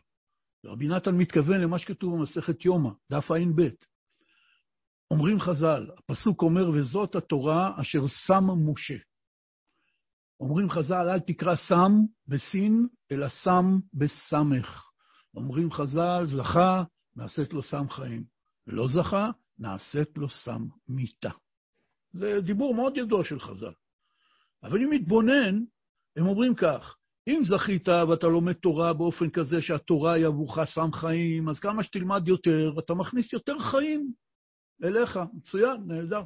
רבי נתן מתכוון למה שכתוב במסכת יומא, דף ע"ב. אומרים חז"ל, הפסוק אומר, וזאת התורה אשר שם משה. אומרים חז"ל, אל תקרא סם בסין, אלא סם בסמך. אומרים חז"ל, זכה, נעשית לו סם חיים. לא זכה, נעשית לו סם מיתה. זה דיבור מאוד ידוע של חז"ל. אבל אם מתבונן, הם אומרים כך, אם זכית ואתה לומד תורה באופן כזה שהתורה היא עבורך סם חיים, אז כמה שתלמד יותר, אתה מכניס יותר חיים אליך. מצוין, נהדר.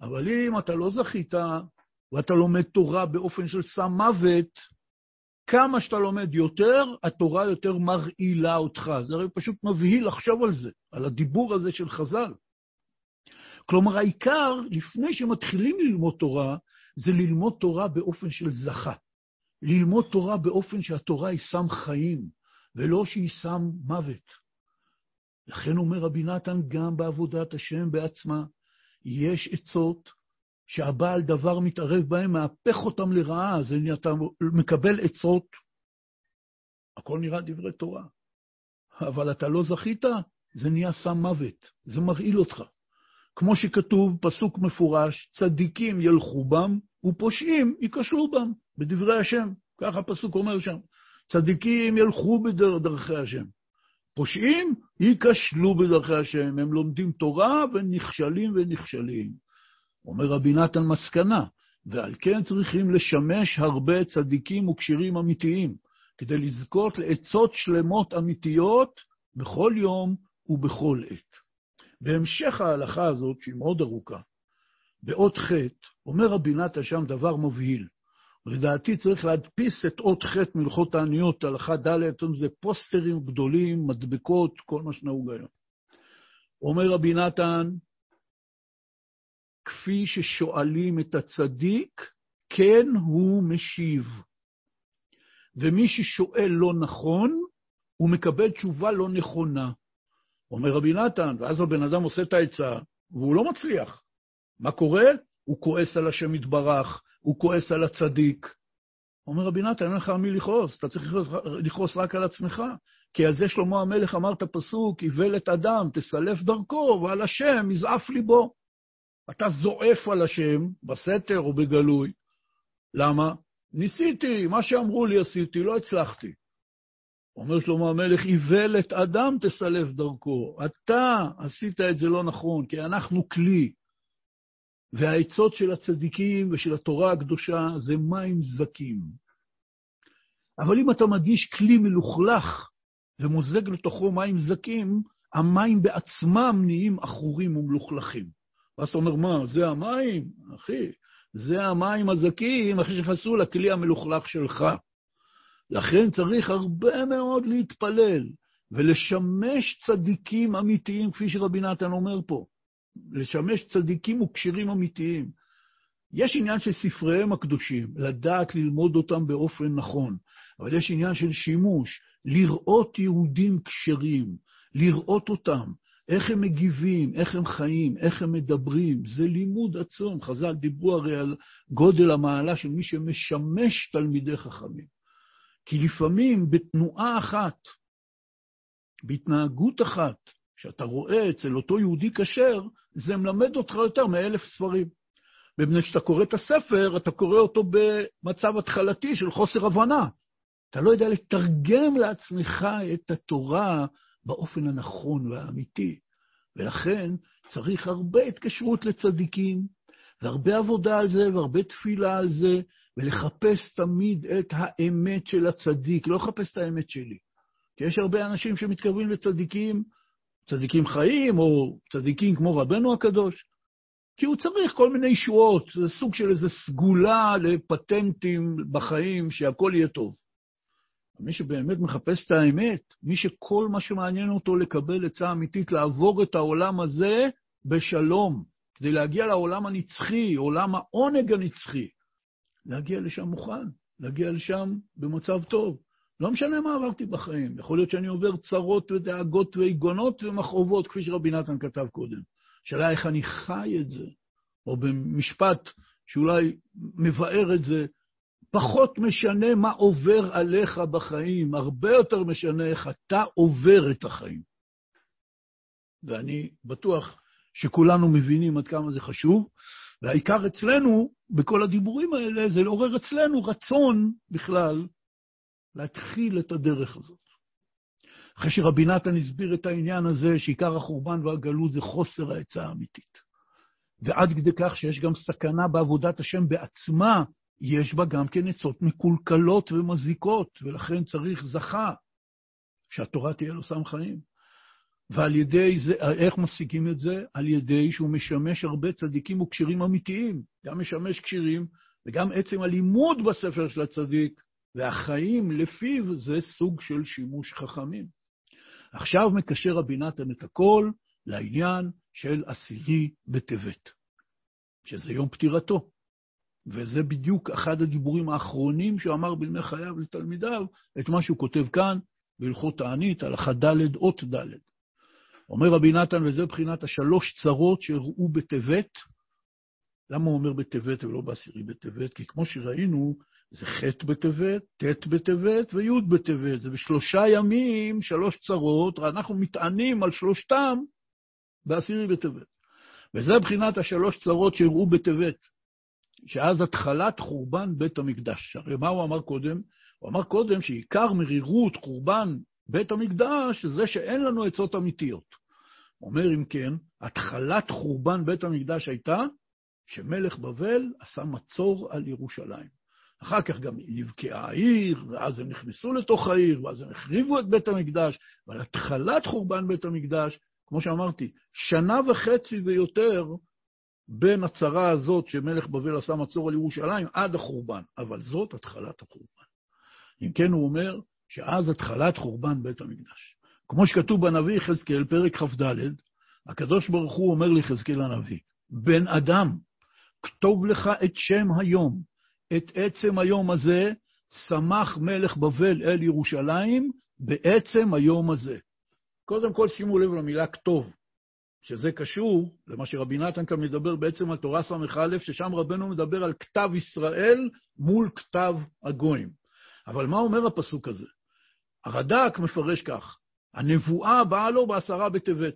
אבל אם אתה לא זכית, ואתה לומד תורה באופן של סם מוות, כמה שאתה לומד יותר, התורה יותר מרעילה אותך. זה הרי פשוט מבהיל לחשוב על זה, על הדיבור הזה של חז"ל. כלומר, העיקר, לפני שמתחילים ללמוד תורה, זה ללמוד תורה באופן של זכה. ללמוד תורה באופן שהתורה היא סם חיים, ולא שהיא סם מוות. לכן אומר רבי נתן, גם בעבודת השם בעצמה, יש עצות שהבעל דבר מתערב בהם, מהפך אותם לרעה, אז אתה מקבל עצות, הכל נראה דברי תורה. אבל אתה לא זכית, זה נהיה סם מוות, זה מרעיל אותך. כמו שכתוב, פסוק מפורש, צדיקים ילכו בם ופושעים ייכשלו בם, בדברי השם. ככה הפסוק אומר שם. צדיקים ילכו בדרכי השם. פושעים ייכשלו בדרכי השם. הם לומדים תורה ונכשלים ונכשלים. אומר רבי נתן מסקנה, ועל כן צריכים לשמש הרבה צדיקים וכשירים אמיתיים, כדי לזכות לעצות שלמות אמיתיות בכל יום ובכל עת. בהמשך ההלכה הזאת, שהיא מאוד ארוכה, באות ח', אומר רבי נתן שם דבר מבהיל. לדעתי צריך להדפיס את אות ח' מלכות העניות, הלכה ד', זה פוסטרים גדולים, מדבקות, כל מה שנהוג היום. אומר רבי נתן, כפי ששואלים את הצדיק, כן הוא משיב. ומי ששואל לא נכון, הוא מקבל תשובה לא נכונה. אומר רבי נתן, ואז הבן אדם עושה את העצה, והוא לא מצליח. מה קורה? הוא כועס על השם יתברך, הוא כועס על הצדיק. אומר רבי נתן, אין לך על מי לכעוס, אתה צריך לכעוס רק על עצמך. כי על זה שלמה המלך אמר את הפסוק, איוולת אדם, תסלף דרכו, ועל השם יזעף ליבו. אתה זועף על השם, בסתר או בגלוי. למה? ניסיתי, מה שאמרו לי עשיתי, לא הצלחתי. אומר שלמה המלך, איוולת אדם תסלף דרכו. אתה עשית את זה לא נכון, כי אנחנו כלי. והעצות של הצדיקים ושל התורה הקדושה זה מים זקים. אבל אם אתה מגיש כלי מלוכלך ומוזג לתוכו מים זקים, המים בעצמם נהיים עכורים ומלוכלכים. ואז אתה אומר, מה, זה המים? אחי, זה המים הזכים אחרי שנכנסו לכלי המלוכלך שלך. לכן צריך הרבה מאוד להתפלל ולשמש צדיקים אמיתיים, כפי שרבי נתן אומר פה. לשמש צדיקים וכשירים אמיתיים. יש עניין של ספריהם הקדושים, לדעת ללמוד אותם באופן נכון, אבל יש עניין של שימוש, לראות יהודים כשרים, לראות אותם, איך הם מגיבים, איך הם חיים, איך הם מדברים, זה לימוד עצום. חז"ל דיברו הרי על גודל המעלה של מי שמשמש תלמידי חכמים. כי לפעמים בתנועה אחת, בהתנהגות אחת, שאתה רואה אצל אותו יהודי כשר, זה מלמד אותך יותר מאלף ספרים. ובני כשאתה קורא את הספר, אתה קורא אותו במצב התחלתי של חוסר הבנה. אתה לא יודע לתרגם לעצמך את התורה באופן הנכון והאמיתי. ולכן צריך הרבה התקשרות לצדיקים, והרבה עבודה על זה, והרבה תפילה על זה, ולחפש תמיד את האמת של הצדיק, לא לחפש את האמת שלי. כי יש הרבה אנשים שמתקרבים לצדיקים, צדיקים חיים, או צדיקים כמו רבנו הקדוש, כי הוא צריך כל מיני ישועות, זה סוג של איזו סגולה לפטנטים בחיים, שהכל יהיה טוב. מי שבאמת מחפש את האמת, מי שכל מה שמעניין אותו לקבל עצה אמיתית, לעבור את העולם הזה בשלום, כדי להגיע לעולם הנצחי, עולם העונג הנצחי, להגיע לשם מוכן, להגיע לשם במצב טוב. לא משנה מה עברתי בחיים, יכול להיות שאני עובר צרות ודאגות ויגונות ומכאובות, כפי שרבי נתן כתב קודם. השאלה איך אני חי את זה, או במשפט שאולי מבאר את זה, פחות משנה מה עובר עליך בחיים, הרבה יותר משנה איך אתה עובר את החיים. ואני בטוח שכולנו מבינים עד כמה זה חשוב, והעיקר אצלנו, בכל הדיבורים האלה, זה לעורר אצלנו רצון בכלל להתחיל את הדרך הזאת. אחרי שרבי נתן הסביר את העניין הזה, שעיקר החורבן והגלות זה חוסר העצה האמיתית. ועד כדי כך שיש גם סכנה בעבודת השם בעצמה, יש בה גם כן עצות מקולקלות ומזיקות, ולכן צריך זכה שהתורה תהיה לו סם חיים. ועל ידי זה, איך משיגים את זה? על ידי שהוא משמש הרבה צדיקים וכשרים אמיתיים, גם משמש כשרים, וגם עצם הלימוד בספר של הצדיק, והחיים לפיו זה סוג של שימוש חכמים. עכשיו מקשר רבי נתן את הכל לעניין של עשירי בטבת, שזה יום פטירתו. וזה בדיוק אחד הדיבורים האחרונים שהוא אמר בימי חייו לתלמידיו, את מה שהוא כותב כאן בהלכות תענית, הלכה ד' אות ד'. אומר רבי נתן, וזה מבחינת השלוש צרות שהראו בטבת. למה הוא אומר בטבת ולא בעשירי בטבת? כי כמו שראינו, זה ח' בטבת, ט' בטבת וי' בטבת. זה בשלושה ימים, שלוש צרות, ואנחנו מתענים על שלושתם בעשירי בטבת. וזה מבחינת השלוש צרות שהראו בטבת, שאז התחלת חורבן בית המקדש. הרי מה הוא אמר קודם? הוא אמר קודם שעיקר מרירות חורבן בית המקדש זה שאין לנו עצות אמיתיות. הוא אומר, אם כן, התחלת חורבן בית המקדש הייתה שמלך בבל עשה מצור על ירושלים. אחר כך גם נבקעה העיר, ואז הם נכנסו לתוך העיר, ואז הם החריבו את בית המקדש, ועל התחלת חורבן בית המקדש, כמו שאמרתי, שנה וחצי ויותר בין הצרה הזאת שמלך בבל עשה מצור על ירושלים עד החורבן, אבל זאת התחלת החורבן. אם כן, הוא אומר שאז התחלת חורבן בית המקדש. כמו שכתוב בנביא יחזקאל, פרק כ"ד, הקדוש ברוך הוא אומר ליחזקאל הנביא, בן אדם, כתוב לך את שם היום, את עצם היום הזה שמח מלך בבל אל ירושלים בעצם היום הזה. קודם כל שימו לב למילה כתוב, שזה קשור למה שרבי נתן כאן מדבר בעצם על תורה ס"א, ששם רבנו מדבר על כתב ישראל מול כתב הגויים. אבל מה אומר הפסוק הזה? הרד"ק מפרש כך, הנבואה באה לו בעשרה בטבת.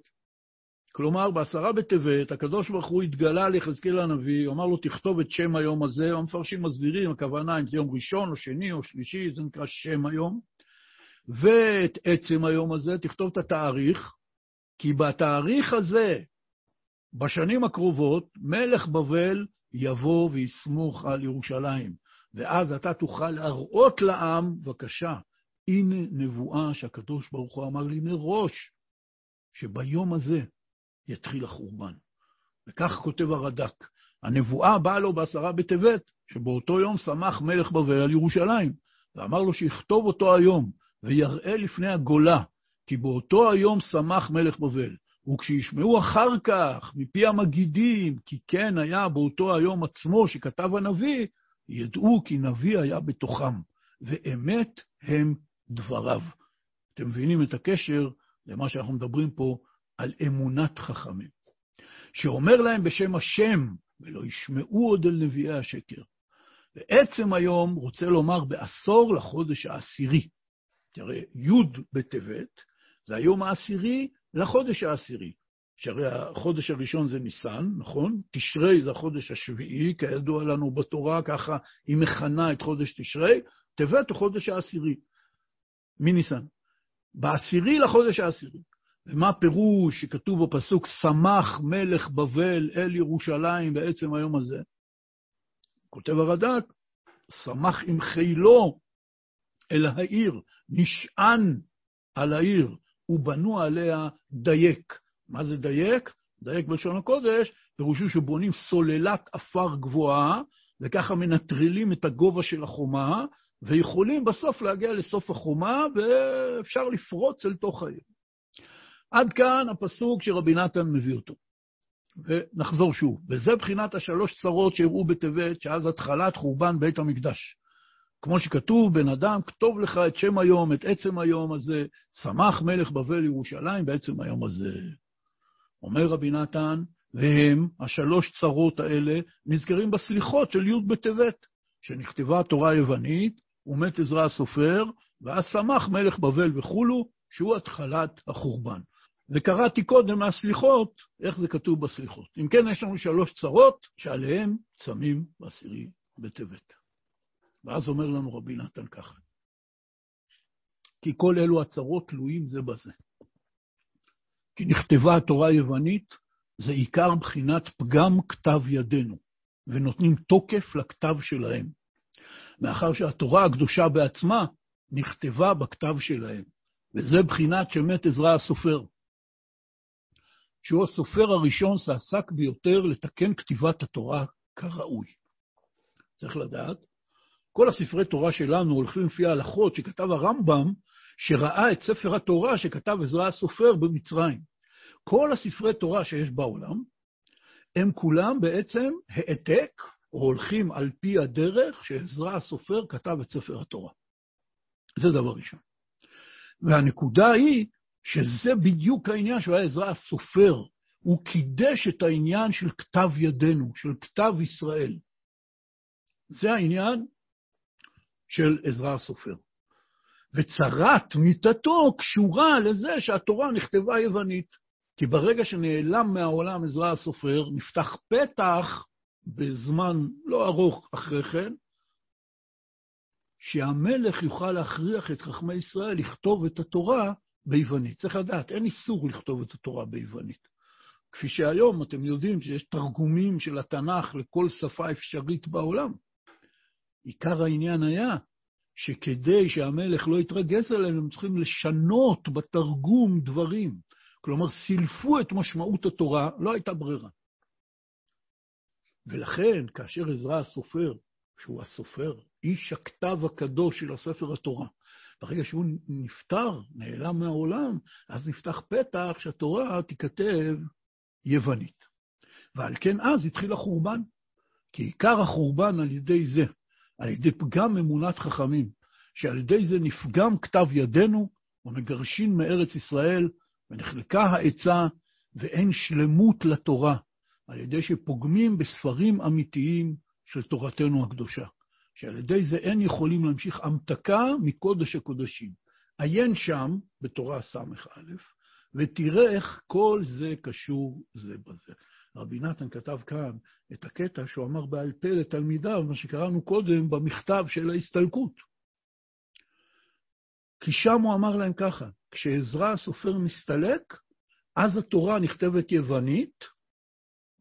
כלומר, בעשרה בטבת, הקדוש ברוך הוא התגלה ליחזקאל הנביא, הוא אמר לו, תכתוב את שם היום הזה, המפרשים מסבירים, הכוונה אם זה יום ראשון או שני או שלישי, זה נקרא שם היום, ואת עצם היום הזה, תכתוב את התאריך, כי בתאריך הזה, בשנים הקרובות, מלך בבל יבוא ויסמוך על ירושלים, ואז אתה תוכל להראות לעם, בבקשה, הנה נבואה שהקדוש ברוך הוא אמר לי מראש, שביום הזה יתחיל החורבן. וכך כותב הרד"ק, הנבואה באה לו בעשרה בטבת, שבאותו יום שמח מלך בבל על ירושלים, ואמר לו שיכתוב אותו היום, ויראה לפני הגולה, כי באותו היום שמח מלך בבל. וכשישמעו אחר כך מפי המגידים, כי כן היה באותו היום עצמו שכתב הנביא, ידעו כי נביא היה בתוכם, ואמת הם דבריו. אתם מבינים את הקשר למה שאנחנו מדברים פה על אמונת חכמים. שאומר להם בשם השם, ולא ישמעו עוד אל נביאי השקר. בעצם היום רוצה לומר בעשור לחודש העשירי. תראה, י' בטבת זה היום העשירי לחודש העשירי. שהרי החודש הראשון זה ניסן, נכון? תשרי זה החודש השביעי, כידוע לנו בתורה, ככה היא מכנה את חודש תשרי, טבת הוא חודש העשירי, מניסן. בעשירי לחודש העשירי. ומה פירוש שכתוב בפסוק, שמח מלך בבל אל ירושלים בעצם היום הזה? כותב הרד"ק, שמח עם חילו אל העיר, נשען על העיר, ובנו עליה דייק. מה זה דייק? דייק בלשון הקודש, פירושו שבונים סוללת עפר גבוהה, וככה מנטרלים את הגובה של החומה, ויכולים בסוף להגיע לסוף החומה, ואפשר לפרוץ אל תוך העיר. עד כאן הפסוק שרבי נתן מביא אותו. ונחזור שוב. וזה בחינת השלוש צרות שהראו בטבת, שאז התחלת חורבן בית המקדש. כמו שכתוב, בן אדם, כתוב לך את שם היום, את עצם היום הזה, שמח מלך בבל ירושלים בעצם היום הזה. אומר רבי נתן, והם, השלוש צרות האלה, נזכרים בסליחות של י' בטבת, שנכתבה תורה יוונית, ומת עזרא הסופר, ואז שמח מלך בבל וכולו, שהוא התחלת החורבן. וקראתי קודם מהסליחות, איך זה כתוב בסליחות. אם כן, יש לנו שלוש צרות שעליהן צמים בעשירי בטבת. ואז אומר לנו רבי נתן ככה, כי כל אלו הצרות תלויים זה בזה. כי נכתבה התורה היוונית, זה עיקר בחינת פגם כתב ידינו, ונותנים תוקף לכתב שלהם. מאחר שהתורה הקדושה בעצמה נכתבה בכתב שלהם, וזה בחינת שמת עזרא הסופר. שהוא הסופר הראשון שעסק ביותר לתקן כתיבת התורה כראוי. צריך לדעת, כל הספרי תורה שלנו הולכים לפי ההלכות שכתב הרמב"ם, שראה את ספר התורה שכתב עזרא הסופר במצרים. כל הספרי תורה שיש בעולם, הם כולם בעצם העתק, או הולכים על פי הדרך שעזרא הסופר כתב את ספר התורה. זה דבר ראשון. והנקודה היא שזה בדיוק העניין שהוא היה עזרא הסופר. הוא קידש את העניין של כתב ידינו, של כתב ישראל. זה העניין של עזרא הסופר. וצרת מיתתו קשורה לזה שהתורה נכתבה יוונית. כי ברגע שנעלם מהעולם עזרא הסופר, נפתח פתח בזמן לא ארוך אחרי כן, שהמלך יוכל להכריח את חכמי ישראל לכתוב את התורה ביוונית. צריך לדעת, אין איסור לכתוב את התורה ביוונית. כפי שהיום אתם יודעים שיש תרגומים של התנ"ך לכל שפה אפשרית בעולם. עיקר העניין היה שכדי שהמלך לא יתרגז עליהם, הם צריכים לשנות בתרגום דברים. כלומר, סילפו את משמעות התורה, לא הייתה ברירה. ולכן, כאשר עזרא הסופר, שהוא הסופר, איש הכתב הקדוש של הספר התורה, ברגע שהוא נפטר, נעלם מהעולם, אז נפתח פתח שהתורה תיכתב יוונית. ועל כן אז התחיל החורבן, כי עיקר החורבן על ידי זה, על ידי פגם אמונת חכמים, שעל ידי זה נפגם כתב ידינו ומגרשין מארץ ישראל, ונחלקה העצה ואין שלמות לתורה, על ידי שפוגמים בספרים אמיתיים של תורתנו הקדושה. שעל ידי זה אין יכולים להמשיך המתקה מקודש הקודשים. עיין שם, בתורה ס"א, ותראה איך כל זה קשור זה בזה. רבי נתן כתב כאן את הקטע שהוא אמר בעל פה לתלמידיו, מה שקראנו קודם במכתב של ההסתלקות. כי שם הוא אמר להם ככה, כשעזרא הסופר מסתלק, אז התורה נכתבת יוונית,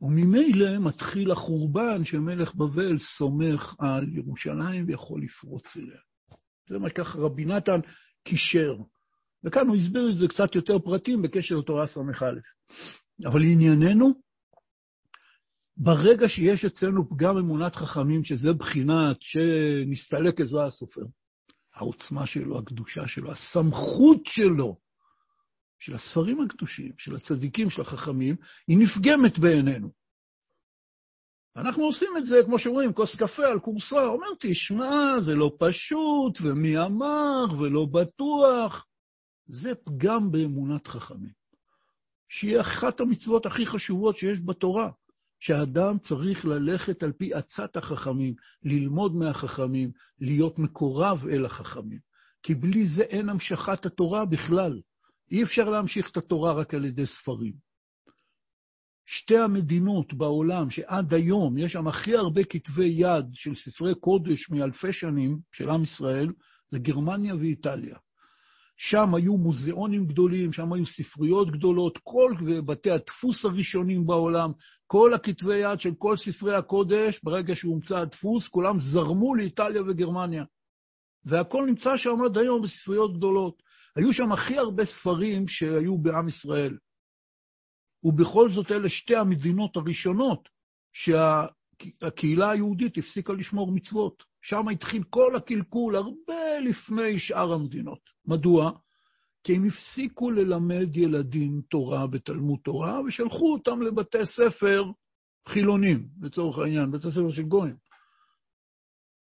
וממילא מתחיל החורבן שמלך בבל סומך על ירושלים ויכול לפרוץ אליה. זה מה שככה רבי נתן קישר. וכאן הוא הסביר את זה קצת יותר פרטים בקשר לתורה ס"א. אבל לענייננו, ברגע שיש אצלנו פגם אמונת חכמים, שזה בחינת שנסתלק עזרא הסופר, העוצמה שלו, הקדושה שלו, הסמכות שלו, של הספרים הקדושים, של הצדיקים, של החכמים, היא נפגמת בעינינו. אנחנו עושים את זה, כמו שאומרים, כוס קפה על קורסה. אומר, תשמע, זה לא פשוט, ומי אמר, ולא בטוח. זה פגם באמונת חכמים, שהיא אחת המצוות הכי חשובות שיש בתורה, שהאדם צריך ללכת על פי עצת החכמים, ללמוד מהחכמים, להיות מקורב אל החכמים. כי בלי זה אין המשכת התורה בכלל. אי אפשר להמשיך את התורה רק על ידי ספרים. שתי המדינות בעולם שעד היום יש שם הכי הרבה כתבי יד של ספרי קודש מאלפי שנים של עם ישראל, זה גרמניה ואיטליה. שם היו מוזיאונים גדולים, שם היו ספריות גדולות, כל בתי הדפוס הראשונים בעולם, כל הכתבי יד של כל ספרי הקודש, ברגע שהומצא הדפוס, כולם זרמו לאיטליה וגרמניה. והכל נמצא שם עד היום בספריות גדולות. היו שם הכי הרבה ספרים שהיו בעם ישראל. ובכל זאת אלה שתי המדינות הראשונות שהקהילה היהודית הפסיקה לשמור מצוות. שם התחיל כל הקלקול הרבה לפני שאר המדינות. מדוע? כי הם הפסיקו ללמד ילדים תורה בתלמוד תורה, ושלחו אותם לבתי ספר חילונים, לצורך העניין, בתי ספר של גויים.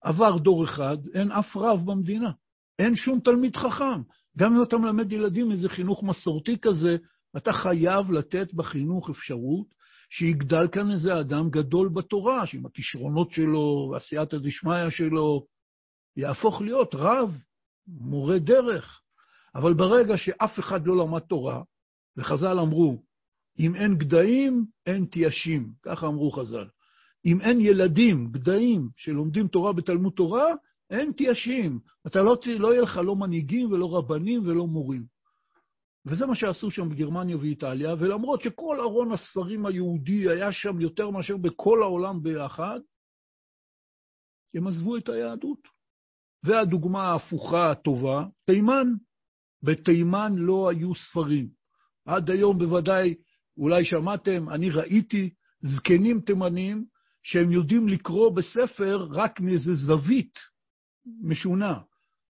עבר דור אחד, אין אף רב במדינה, אין שום תלמיד חכם. גם אם אתה מלמד ילדים איזה חינוך מסורתי כזה, אתה חייב לתת בחינוך אפשרות שיגדל כאן איזה אדם גדול בתורה, שעם הכישרונות שלו ועשייתא דשמיא שלו, יהפוך להיות רב, מורה דרך. אבל ברגע שאף אחד לא למד תורה, וחז"ל אמרו, אם אין גדיים, אין תיישים, ככה אמרו חז"ל. אם אין ילדים, גדיים, שלומדים תורה בתלמוד תורה, אין תיישים. אתה לא, לא יהיה לך לא מנהיגים ולא רבנים ולא מורים. וזה מה שעשו שם בגרמניה ואיטליה, ולמרות שכל ארון הספרים היהודי היה שם יותר מאשר בכל העולם ביחד, הם עזבו את היהדות. והדוגמה ההפוכה הטובה, תימן. בתימן לא היו ספרים. עד היום בוודאי, אולי שמעתם, אני ראיתי זקנים תימנים שהם יודעים לקרוא בספר רק מאיזה זווית משונה.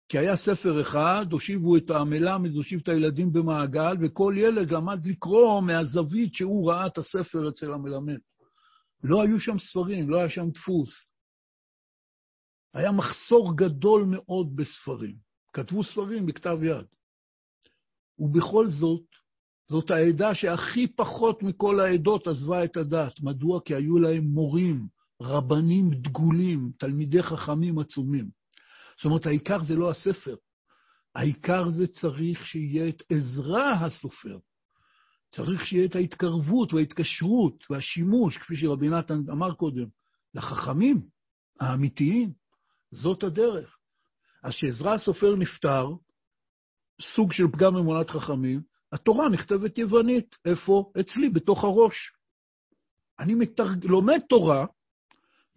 כי היה ספר אחד, הושיבו את המלמד, הושיב את הילדים במעגל, וכל ילד למד לקרוא מהזווית שהוא ראה את הספר אצל המלמד. לא היו שם ספרים, לא היה שם דפוס. היה מחסור גדול מאוד בספרים. כתבו ספרים בכתב יד. ובכל זאת, זאת העדה שהכי פחות מכל העדות עזבה את הדת. מדוע? כי היו להם מורים, רבנים דגולים, תלמידי חכמים עצומים. זאת אומרת, העיקר זה לא הספר, העיקר זה צריך שיהיה את עזרה הסופר. צריך שיהיה את ההתקרבות וההתקשרות והשימוש, כפי שרבי נתן אמר קודם, לחכמים האמיתיים. זאת הדרך. אז כשעזרא הסופר נפטר, סוג של פגם אמונת חכמים, התורה נכתבת יוונית. איפה? אצלי, בתוך הראש. אני מתרג... לומד תורה,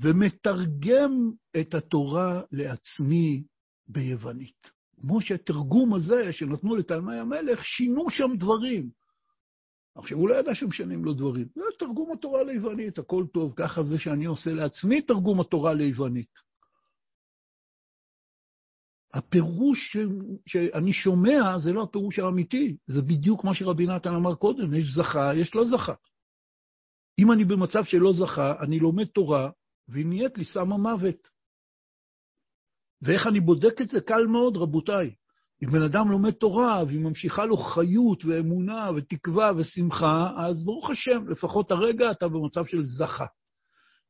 ומתרגם את התורה לעצמי ביוונית. כמו שהתרגום הזה שנתנו לתלמי המלך, שינו שם דברים. עכשיו, הוא לא ידע שמשנים לו דברים. זה תרגום התורה ליוונית, הכל טוב, ככה זה שאני עושה לעצמי תרגום התורה ליוונית. הפירוש ש... שאני שומע זה לא הפירוש האמיתי, זה בדיוק מה שרבי נתן אמר קודם, יש זכה, יש לא זכה. אם אני במצב שלא זכה, אני לומד תורה, והיא נהיית לי סם המוות. ואיך אני בודק את זה? קל מאוד, רבותיי. אם בן אדם לומד תורה והיא ממשיכה לו חיות ואמונה ותקווה ושמחה, אז ברוך השם, לפחות הרגע אתה במצב של זכה.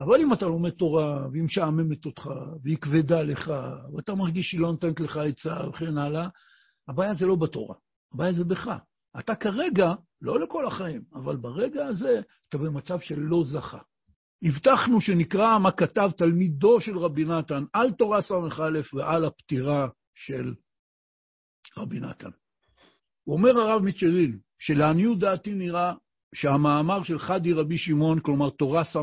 אבל אם אתה לומד תורה והיא משעממת אותך, והיא כבדה לך, ואתה מרגיש שהיא לא נותנת לך עצה וכן הלאה, הבעיה זה לא בתורה, הבעיה זה בך. אתה כרגע, לא לכל החיים, אבל ברגע הזה אתה במצב של לא זכה. הבטחנו שנקרא מה כתב תלמידו של רבי נתן על תורה ס"א ועל הפטירה של רבי נתן. אומר הרב מצ'רין, שלעניות דעתי נראה שהמאמר של חדי רבי שמעון, כלומר תורה ס"א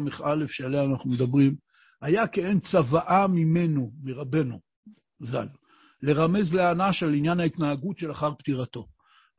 שעליה אנחנו מדברים, היה כעין צוואה ממנו, מרבנו, ז"ל, לרמז לאנש על עניין ההתנהגות שלאחר פטירתו.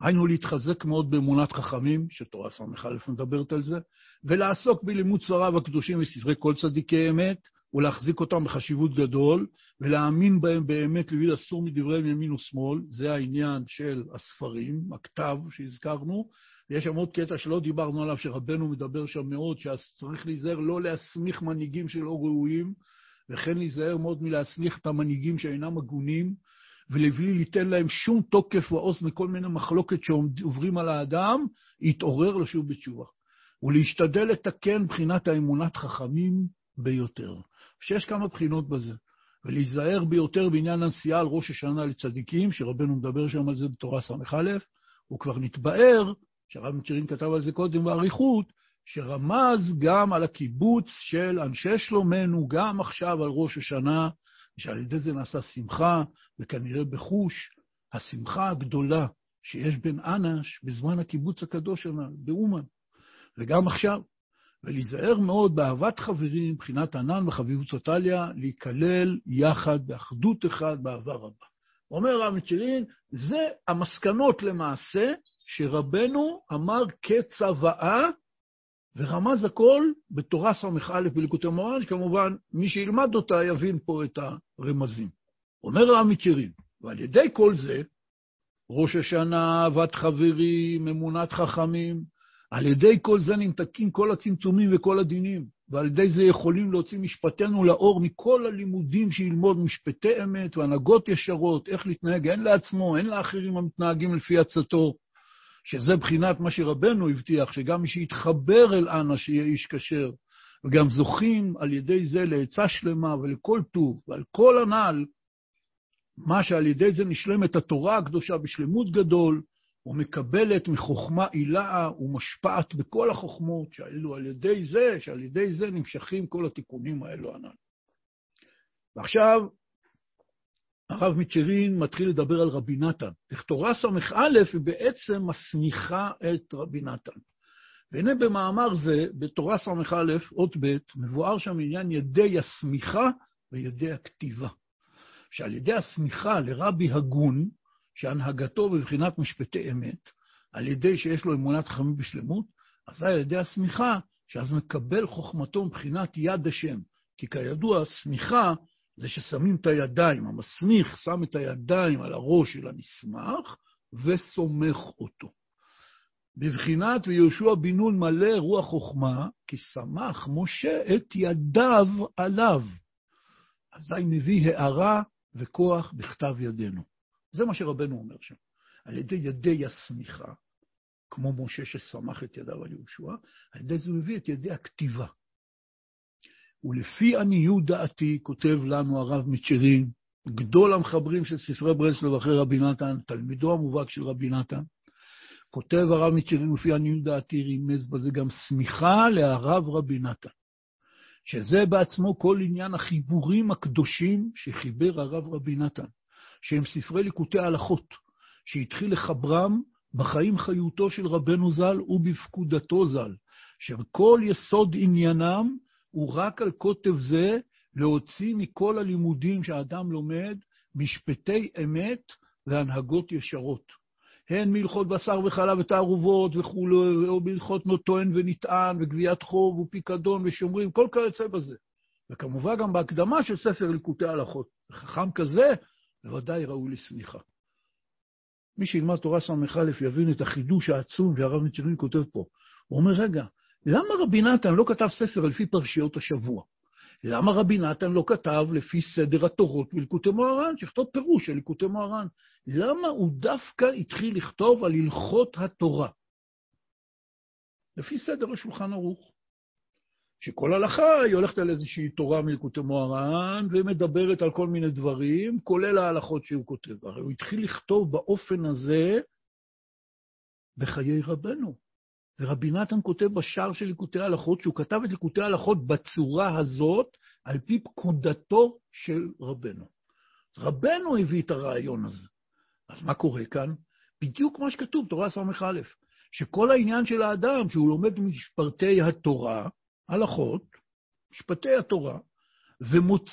היינו להתחזק מאוד באמונת חכמים, שתורה ס"א מדברת על זה, ולעסוק בלימוד ספריו הקדושים וספרי כל צדיקי אמת, ולהחזיק אותם בחשיבות גדול, ולהאמין בהם באמת לביד אסור מדבריהם ימין ושמאל, זה העניין של הספרים, הכתב שהזכרנו, ויש שם עוד קטע שלא דיברנו עליו, שרבנו מדבר שם מאוד, שצריך להיזהר לא להסמיך מנהיגים שלא ראויים, וכן להיזהר מאוד מלהסמיך את המנהיגים שאינם הגונים, ולבלי ליתן להם שום תוקף ועוז מכל מיני מחלוקת שעוברים על האדם, יתעורר לשוב בתשובה. ולהשתדל לתקן מבחינת האמונת חכמים ביותר. שיש כמה בחינות בזה. ולהיזהר ביותר בעניין הנסיעה על ראש השנה לצדיקים, שרבנו מדבר שם על זה בתורה ס"א, הוא כבר נתבאר, שהרב מכירים כתב על זה קודם באריכות, שרמז גם על הקיבוץ של אנשי שלומנו, גם עכשיו על ראש השנה, ושעל ידי זה נעשה שמחה, וכנראה בחוש השמחה הגדולה שיש בין אנש בזמן הקיבוץ הקדוש שלנו, באומן, וגם עכשיו. ולהיזהר מאוד באהבת חברים, מבחינת ענן וחביבות סוטליה, להיכלל יחד באחדות אחד באהבה רבה. אומר רב מצ'רין, זה המסקנות למעשה שרבנו אמר כצוואה, ורמז הכל בתורה ס"א בליקוטי מורן, שכמובן מי שילמד אותה יבין פה את הרמזים. אומר מצ'רין, ועל ידי כל זה, ראש השנה, אהבת חברים, אמונת חכמים, על ידי כל זה נמתקים כל הצמצומים וכל הדינים, ועל ידי זה יכולים להוציא משפטנו לאור מכל הלימודים שילמוד משפטי אמת והנהגות ישרות, איך להתנהג הן לעצמו, הן לאחרים המתנהגים לפי עצתו, שזה בחינת מה שרבנו הבטיח, שגם מי שיתחבר אל אנא שיהיה איש כשר, וגם זוכים על ידי זה לעצה שלמה ולכל טוב, ועל כל הנ"ל, מה שעל ידי זה נשלמת התורה הקדושה בשלמות גדול, ומקבלת מחוכמה עילאה ומשפעת בכל החוכמות, שאלו על ידי זה, שעל ידי זה נמשכים כל התיקונים האלו הנ"ל. ועכשיו, הרב מצ'רין מתחיל לדבר על רבי נתן. לכתורה ס"א היא בעצם מסמיכה את רבי נתן. והנה במאמר זה, בתורה ס"א, אות ב', מבואר שם עניין ידי הסמיכה וידי הכתיבה. שעל ידי הסמיכה לרבי הגון, שהנהגתו בבחינת משפטי אמת, על ידי שיש לו אמונת חכמים בשלמות, אזי על ידי הסמיכה, שאז מקבל חוכמתו מבחינת יד השם. כי כידוע, סמיכה זה ששמים את הידיים, המסמיך שם את הידיים על הראש של הנסמך וסומך אותו. בבחינת ויהושע בן נון מלא רוח חוכמה, כי שמח משה את ידיו עליו. אזי מביא הערה וכוח בכתב ידינו. זה מה שרבנו אומר שם. על ידי ידי הסמיכה, כמו משה שסמך את ידיו על יהושע, על ידי זה הוא מביא את ידי הכתיבה. ולפי עניות דעתי, כותב לנו הרב מצ'רין, גדול המחברים של ספרי ברסלב אחרי רבי נתן, תלמידו המובהק של רבי נתן, כותב הרב מצ'רין, לפי עניות דעתי, רימז בזה גם סמיכה להרב רבי נתן, שזה בעצמו כל עניין החיבורים הקדושים שחיבר הרב רבי נתן. שהם ספרי ליקוטי ההלכות, שהתחיל לחברם בחיים חיותו של רבנו ז"ל ובפקודתו ז"ל, שכל יסוד עניינם הוא רק על קוטב זה להוציא מכל הלימודים שהאדם לומד משפטי אמת והנהגות ישרות. הן מהלכות בשר וחלב ותערובות וכולי, או מהלכות טוען ונטען, וגביית חוב ופיקדון ושומרים, כל כיוצא בזה. וכמובן גם בהקדמה של ספר ליקוטי הלכות. חכם כזה בוודאי ראוי לסמיכה. מי שילמד תורה ס"א יבין את החידוש העצום שהרב מצ'רין כותב פה. הוא אומר, רגע, למה רבי נתן לא כתב ספר לפי פרשיות השבוע? למה רבי נתן לא כתב לפי סדר התורות בליקוטי מוהר"ן, שיכתוב פירוש של ליקוטי מוהר"ן? למה הוא דווקא התחיל לכתוב על הלכות התורה? לפי סדר השולחן ערוך. שכל הלכה היא הולכת על איזושהי תורה מלקוטי מוהר"ן ומדברת על כל מיני דברים, כולל ההלכות שהוא כותב. הרי הוא התחיל לכתוב באופן הזה בחיי רבנו. ורבי נתן כותב בשער של ליקוטי ההלכות, שהוא כתב את ליקוטי ההלכות בצורה הזאת, על פי פקודתו של רבנו. רבנו הביא את הרעיון הזה. אז מה קורה כאן? בדיוק מה שכתוב, תורה ס"א, שכל העניין של האדם, שהוא לומד משפרטי התורה, הלכות, משפטי התורה, ומוציא